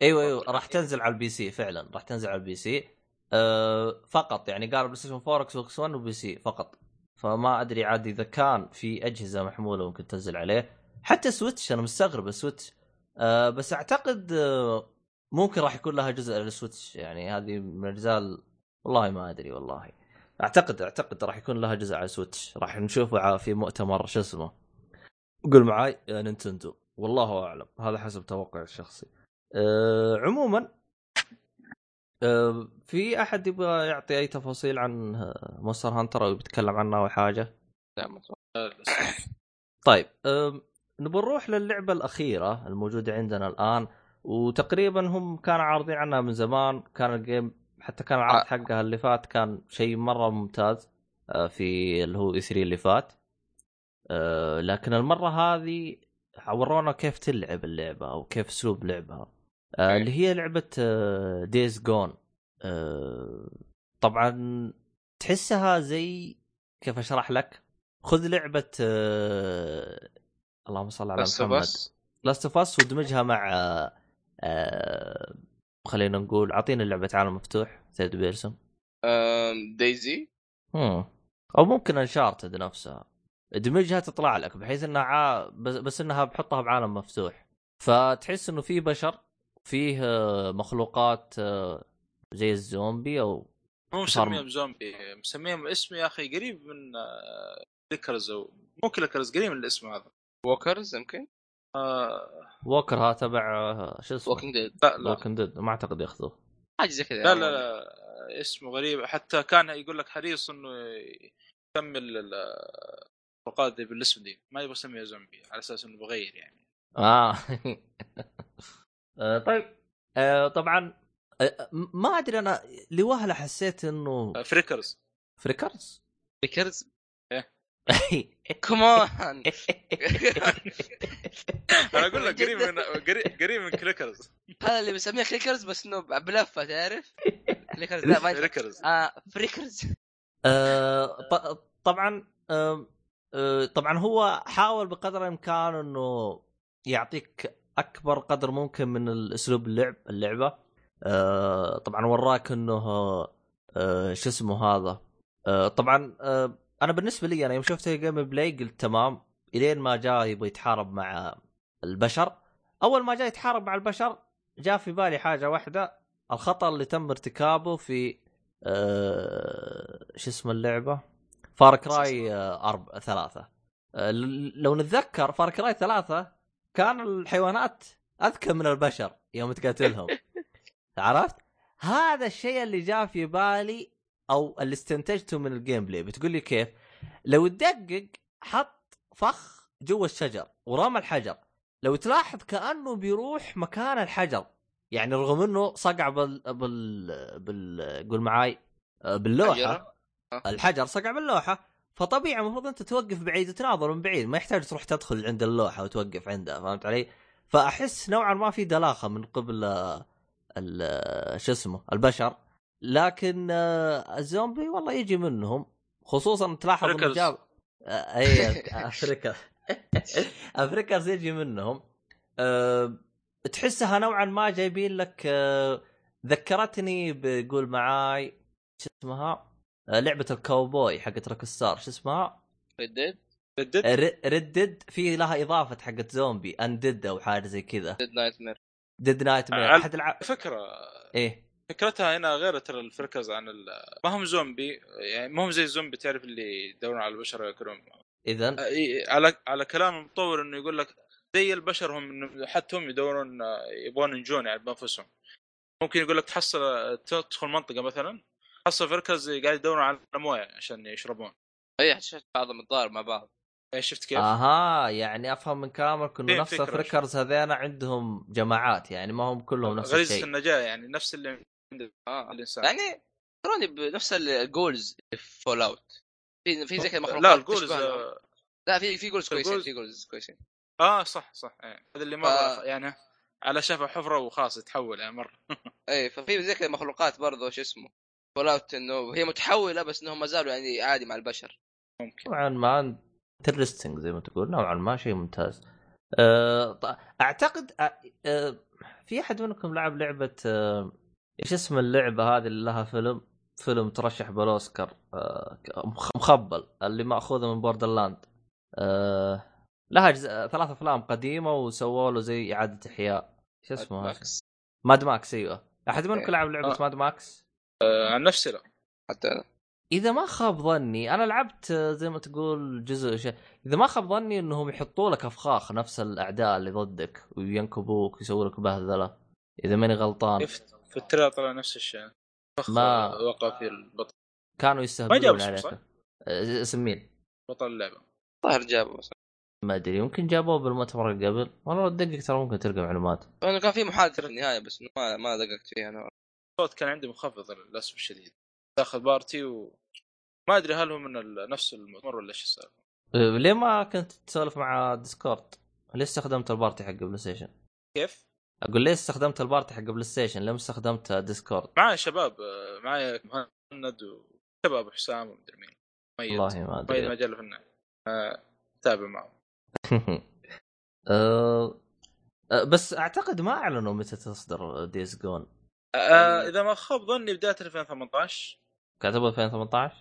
أيوه أيوه. راح تنزل على ال PC فعلا راح تنزل على ال PC. آه فقط يعني قال PlayStation 4 Xbox 1 و PC فقط. فما أدري عاد إذا كان في أجهزة محمولة ممكن تنزل عليه. حتى Switch أنا مستغرب ال Switch. آه بس أعتقد آه ممكن راح يكون لها جزء لل Switch يعني هذه من الأجزاء ال- والله ما أدري والله. أعتقد أعتقد راح يكون لها جزء على Switch راح نشوفه في مؤتمر شو اسمه. قول معاي Nintendo. والله أعلم. هذا حسب توقعي الشخصي. أه عموما أه في أحد يبغى يعطي أي تفاصيل عن آه، Monster Hunter أو بيتكلم عنها أو حاجة؟ لا أتوقع. *coughs* طيب أه نبغى نروح للعبة الأخيرة الموجودة عندنا الآن وتقريبا هم كانوا عارضين عنها من زمان. كان ال game حتى كان العرض آه. حقها اللي فات كان شيء مرة ممتاز آه، في اللي هو E3 اللي فات. آه، لكن المرة هذه ورونا كيف تلعب اللعبة أو كيف أسلوب لعبها. آه،. اللي هي لعبة Days Gone طبعا تحسها زي كيف أشرح لك؟ خذ لعبة آه، اللهم صل على محمد. Last of Us ودمجها مع آه، آه، خلينا نقول أعطينا لعبة عالم مفتوح third person DayZ هم. أو ممكن Uncharted نفسها. دمجها تطلع لك بحيث إنها ع... بس, بس إنها بحطها بعالم مفتوح. فتحس إنه في بشر فيه آه، مخلوقات آه، زي الزومبي أو مو مسميهم زومبي مسميهم اسم يا أخي قريب من آه، clickers أو مو كليكرز قريب من الاسم هذا. walkers يمكن؟ آه. walker ها تبع آه، شو اسمه؟ Walking Dead لا لا. Walking Dead ما أعتقد يأخذوه. حاجة زي كذا لا لا, لا اسمه غريب. حتى كان يقول لك حريص إنه يكمل ال- الفقرات دي بالاسم دي ما يبغى يسميها زومبي على أساس إنه بغير يعني. آه. *laughs* آه، طيب. آه، طبعا آه، ما أدري أنا لوهله حسيت إنه freakers. freakers؟ freakers كمان *laughs* *laughs* أنا أقول لك قريب من قريب- قريب من clickers. هذا اللي بنسميه clickers بس إنه بلفة تعرف؟ clickers لا ما freakers. آه، ط- طبعا طبعا هو حاول بقدر الإمكان إنه يعطيك أكبر قدر ممكن من الأسلوب اللعب اللعبة. آه، طبعا وراك إنه آه، شو اسمه هذا؟ آه، طبعا آه، أنا بالنسبة لي أنا يوم شفت ال gameplay قلت تمام إلين ما جاء يبغى يتحارب مع البشر. أول ما جاء يتحارب مع البشر جاء في بالي حاجة واحدة الخطأ اللي تم ارتكابه في آه، شو اسم اللعبة؟ Far Cry آه، أرب... ثلاثة. آه، لو نتذكر Far Cry ثلاثة كان الحيوانات أذكى من البشر يوم تقاتلهم. *laughs* عرفت؟ هذا الشيء اللي جاء في بالي أو اللي استنتجته من ال gameplay. بتقول لي كيف؟ لو تدقق حط فخ جوا الشجر ورمى الحجر. لو تلاحظ كأنه بيروح مكان الحجر. يعني رغم إنه صقع بال بال بال قول معاي آه، باللوحة؟ الحجر صقع باللوحة. فطبيعي المفروض أنت توقف بعيد وتناظر من بعيد. ما يحتاج تروح تدخل عند اللوحة وتوقف عندها فهمت علي؟ فأحس نوعا ما في دلاخة من قبل آه، ال- آه، شو اسمه البشر. لكن آه، الزومبي والله يجي منهم. خصوصا تلاحظ إنه. جاب آه، اي أفريكا. *laughs* افريكرز يجي منهم. أه تحسها نوعا ما جايبين لك أه ذكرتني بقول معاي شو اسمها؟ لعبة الكاوبوي حقت روك ستار شو اسمها؟ ردد ردد ردد في لها إضافة حقت زومبي اندد أو حاجة زي كذا. ديد نايت مير Dead Nightmare أحد الع... فكرة إيه. فكرتها هنا غير ترى ال freakers عن ال... ما هم زومبي يعني ما هم زي الزومبي تعرف اللي يدورون على البشر وياكلون. اذا إي- على على كلام المطور إنه يقول لك زي البشر هم إنه حتى هم يدورون آه، يبغون ينجون يعني بأنفسهم. ممكن يقول لك تحصل تدخل منطقة مثلا تحصل freakers قاعد يدورون على مويه عشان يشربون اي شفت بعضهم الضار مع بعض إيه، شفت كيف؟ آها يعني أفهم من كلامك إنه نفس. ال freakers هذين عندهم جماعات يعني ما هم كلهم نفس غريزة الشيء النجاة يعني نفس اللي عند آه الإنسان يعني تروني بنفس ال ghouls في Fallout في في زي كذا مخلوقات لا ال ghouls. آه, لا في في ghouls كويسين في ghouls كويسين آه صح صح إيه. هذا اللي مره آه. يعني على شفا حفرة وخلاص يتحول يعني مرة *laughs* اي ففي زي كذا مخلوقات برضه شو اسمه Fallout إنه هي متحولة بس إنهم ما زالوا يعني عادي مع البشر. ممكن. نوعا ما interesting زي ما تقول نوعا ما شيء ممتاز. أه ط- أعتقد أه في أحد منكم لعب لعبة أه إيش اسم اللعبة هذه اللي لها فيلم؟ فيلم ترشح بالأوسكار أه مخبل اللي ماخوذه من Borderlands أه لها جزء ثلاث أفلام قديمة وسووا له زي إعادة إحياء. إيش اسمه Mad Max أيوه. أحد منكم إيه. لعب لعبة آه. Mad Max آه عن نفسي لا. حتى أنا. إذا ما خاب ظني أنا لعبت آه، زي ما تقول جزء شيء إذا ما خاب ظني إنهم يحطوا لك أفخاخ نفس الأعداء اللي ضدك وينكبوك ويسووا لك بهذله إذا ماني غلطان. في التريلر طلع نفس الشيء. فخ ما- وقع في البطل. كانوا ما يستهبلون عليك. صح؟ آه، اسم مين؟ بطل اللعبة. الظاهر جابه بس. ما أدري يمكن جابوه بالمؤتمر اللي قبل. والله تدقق ترى ممكن تلقى معلومات. انه كان في محادثه في النهايه بس ما ما دققت فيها أنا. الصوت كان عندي منخفض للأسف الشديد داخل party و ما أدري هل هو من نفس المؤتمر ولا إيش السالفة آه، ليه ما كنت تسولف مع Discord؟ ليه استخدمت ال party حق PlayStation؟ كيف؟ أقول ليه استخدمت ال party حق PlayStation؟ ليه ما استخدمت Discord؟ معايا شباب معايا مهند وشباب حسام ومدري مين ميت والله ما ميت ادري مجال فنان آه، تابع معه *laughs* أه... أه، بس أعتقد ما أعلنوا متى تصدر Days Gone آه، إذا ما خاب ظني بداية 2018 كاتبوا 2018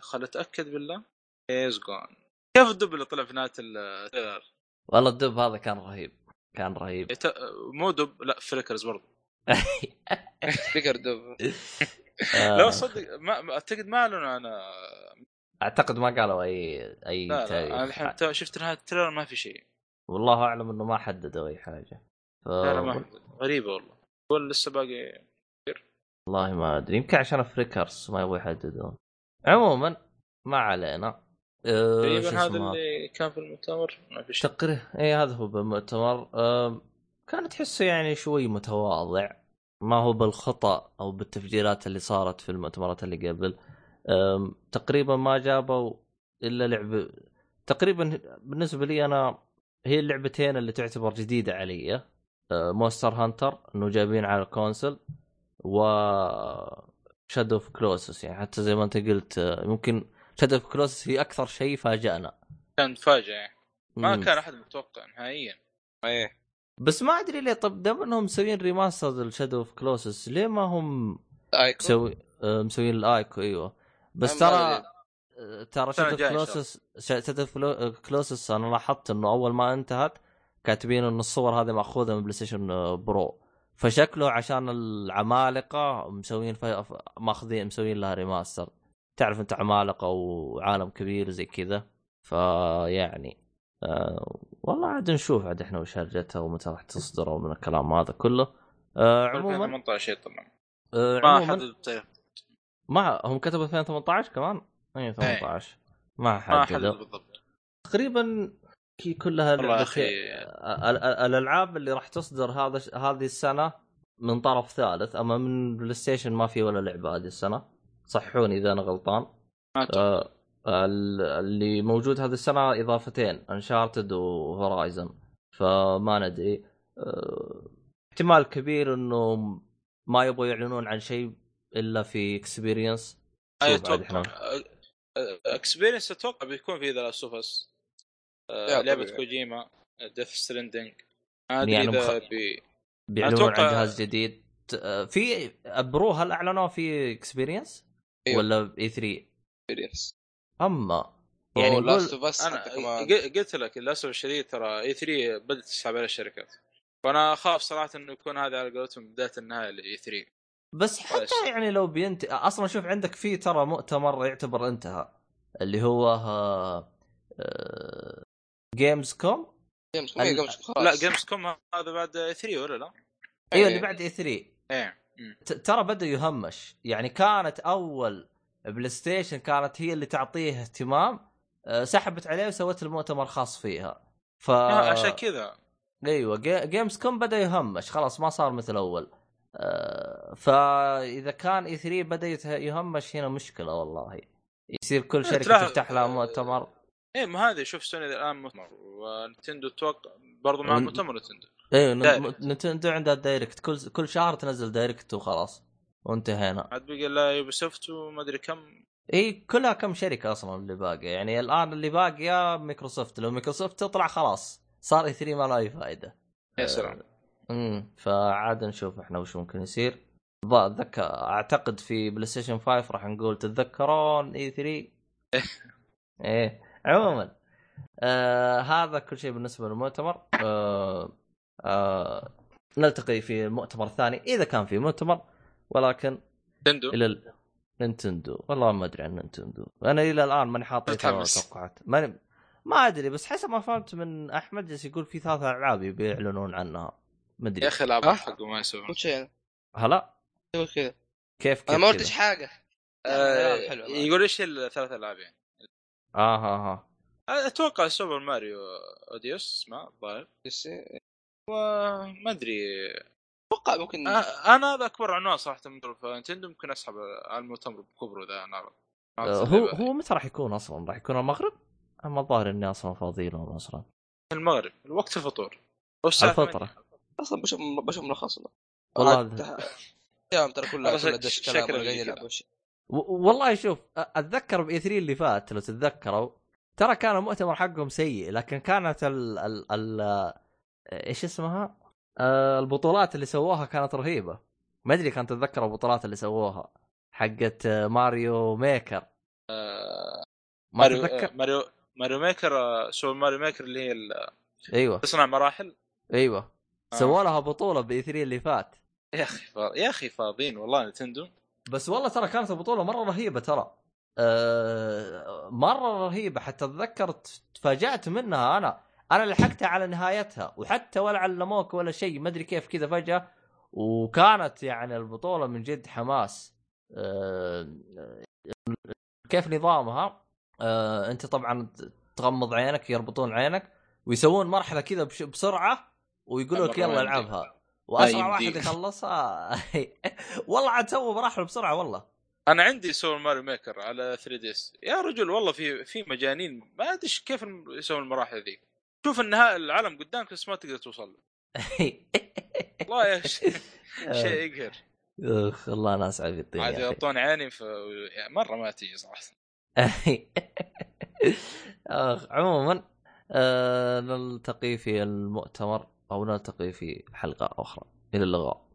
خل أتأكد بالله. Days Gone كيف الدب اللي طلع في نهاية ال trailer؟ والله الدب هذا كان رهيب. كان رهيب. يت- مو دب لا Freakers برضو. *laughs* Freaker دب آه، لا صدق ما أعتقد ما أعلنوا أنا أعتقد ما قالوا اي أي لا لا أنا الحين شفت نهاية ال trailer ما في شيء. والله أعلم إنه ما حددوا أي حاجة. ف... لا لا ما غريبة والله. ولا لسه باقي والله ما أدري. يمكن عشان ال Freakers ما يبغوا يحددون. عموما ما علينا. أه... تقريبا هذا؟ اللي كان في المؤتمر؟ ما في شيء. تقريبا اي هذا هو بالمؤتمر. أم، كان تحسه يعني شوي متواضع. ما هو بالخطأ أو بالتفجيرات اللي صارت في المؤتمرات اللي قبل. أم، تقريبا ما جابوا إلا لعبه تقريبا بالنسبة لي أنا هي اللعبتين اللي تعتبر جديدة علي. Monster Hunter إنه جايبين على ال console و Shadow of Colossus يعني حتى زي ما أنت قلت آه، ممكن Shadow of Colossus هي أكثر شيء فاجأنا. كان فاجأة ما مم. كان أحد متوقع نهائيا. إيه. بس ما أدري ليه طب دام إنهم مسويين remaster ال Shadow of Colossus ليه ما هم Ico مسوي آه، مسويين ال Ico أيوه. بس ترى. آه، ترى السنة Shadow of Colossus Shadow of Colossus أنا لاحظت إنه أول ما انتهت كاتبين انه الصور هذه مأخوذة من PlayStation Pro فشكله عشان العمالقة مسوين في... ماخذين مسوين لها remaster تعرف أنت عمالقة وعالم كبير زي كذا. فيعني آه والله عاد نشوف عاد إحنا وش هرجتها ومتى راح تصدر ومن الكلام هذا كله. آه عموما 2018 طبعا آه ما عموما. ما هم كتبوا 2018 كمان؟ اي 18 ما ما حددوا حدد بالضبط. تقريبا كي كلها الألعاب اللي راح تصدر هذا هذه السنة من طرف ثالث أما من PlayStation ما في ولا لعبة هذه السنة. صحوني إذا أنا غلطان. آه ال- اللي موجود هذه السنة إضافتين Uncharted و Horizon فما ندري. آه احتمال كبير إنه ما يبغوا يعلنون عن شيء إلا في Experience عاد أتوقع Experience أتوقع بيكون في The Last of Us يا لعبة طبيعي. كوجيما Death Stranding ما أدري يعني إذا مخ- بي... بيعلنون عن أتوقع- جهاز جديد. آه، في Pro هل اعلنوا في Experience أيوه. ولا E3 Experience أما يعني يعني Last نقول of Us أنا قلت لك للاسف الشديد ترى E3 بدأت تسحب على الشركات. فأنا اخاف صراحة إنه يكون هذا على قولتهم بداية النهاية ل E3 بس حتى بس. يعني لو بينت أصلا شوف عندك في ترى مؤتمر يعتبر انتهى اللي هو Gamescom Games ال- com com لا Gamescom هذا بعد E3 ولا لا؟ أيوه إيه. اللي بعد E3 إيه. ترى بدأ يهمش. يعني كانت أول PlayStation كانت هي اللي تعطيه اهتمام آه، سحبت عليه وسوت المؤتمر خاص فيها. ف آه، عشان كذا. أيوه جي- Gamescom بدأ يهمش. خلاص ما صار مثل أول. آه، فاذا كان E3 بدأ يهمش هنا مشكلة والله. يصير كل شركة تفتح لها مؤتمر. إيه ما هذه شوف سوني الآن مؤتمر و Nintendo توقع برضو مع ون- مؤتمر Nintendo. أيوه Direct. Nintendo عندها Direct كل كل شهر تنزل Direct وخلاص وانتهينا. عاد بقى لا Ubisoft وما أدري كم. اي كلها كم شركة أصلا اللي باقية. يعني الآن اللي باقية مايكروسوفت لو مايكروسوفت تطلع خلاص صار E3 ما له أي فائده يا سلام. امم فعاد نشوف إحنا وش ممكن يصير. أتذكر أعتقد في PlayStation 5 راح نقول تتذكرون E3 *laughs* إيه. عموما. آه هذا كل شيء بالنسبة للمؤتمر. آه آه نلتقي في المؤتمر الثاني إذا كان في مؤتمر ولكن Nintendo إلى ال... Nintendo. والله ما أدري عن Nintendo. أنا إلى الآن ماني حاط متحمس. توقعات. ماني ما أدري بس حسب ما فهمت من أحمد جالس يقول في ثلاث ألعاب بيعلنون عنها. ما أدري. يا أخي العاب ها؟ حقه ما يسوون. كل شيء. هلا؟ كيف كيف أنا ما؟ قلتش حاجة. آه،. يقول إيش الثلاث ألعاب يعني؟ آه ها ها أتوقع Super Mario Odyssey اسمه الظاهر بس وما أدري أتوقع ممكن آه، أنا هذا أكبر عنوان صراحة من Nintendo ممكن أسحب على المؤتمر بكبره ذا أنا. آه، هو هو متى راح يكون أصلا؟ راح يكون المغرب؟ أما الظاهر إني أصلا فاضي لهم أصلا المغرب الوقت الفطور. 8. أصلا بشوف بشوف ملخص والله أيام ترى كلها شك- دش كلام والله شوف أتذكر ب E3 اللي فات لو تتذكروا ترى كان المؤتمر حقهم سيء لكن كانت ال ال ال إيش اسمها؟ البطولات اللي سووها كانت رهيبة. ما أدري كان تتذكر البطولات اللي سووها. حقت ماريو ميكر. ما ماريو تتذكر؟ Mario Mario Maker Super Mario Maker اللي هي أيوه. تصنع مراحل؟ أيوه. آه. سووا لها بطولة بإي 3 اللي فات. يا أخي فا... يا أخي فاضيين والله نتندو. بس والله ترى كانت البطولة مرة رهيبة ترى. آه، مرة رهيبة. حتى اتذكر تفاجأت منها أنا. أنا لحقتها على نهايتها وحتى ولا علموك ولا شيء. ما أدري كيف كذا فجأة. وكانت يعني البطولة من جد حماس. آه، كيف نظامها؟ آه، أنت طبعا تغمض عينك يربطون عينك ويسوون مرحلة كذا بسرعة ويقولوا لك يلا العبها. وأسرع واحد يمديك. يخلصها. *laughs* والله عاد سووا مراحل بسرعة والله. أنا عندي Super Mario Maker على 3DS يا رجل والله في في مجانين. ما أدري كيف يسوون المراحل ذي. شوف النهاية العالم قدامك بس ما تقدر توصل له. *laughs* والله يا شيء *laughs* شيء يقهر. أخ والله ناس عاد يا أخي. يغطون عيني ف مرة ما تيجي صراحة. أخ عموما آه نلتقي في المؤتمر. أو نلتقي في حلقة أخرى. إلى اللقاء.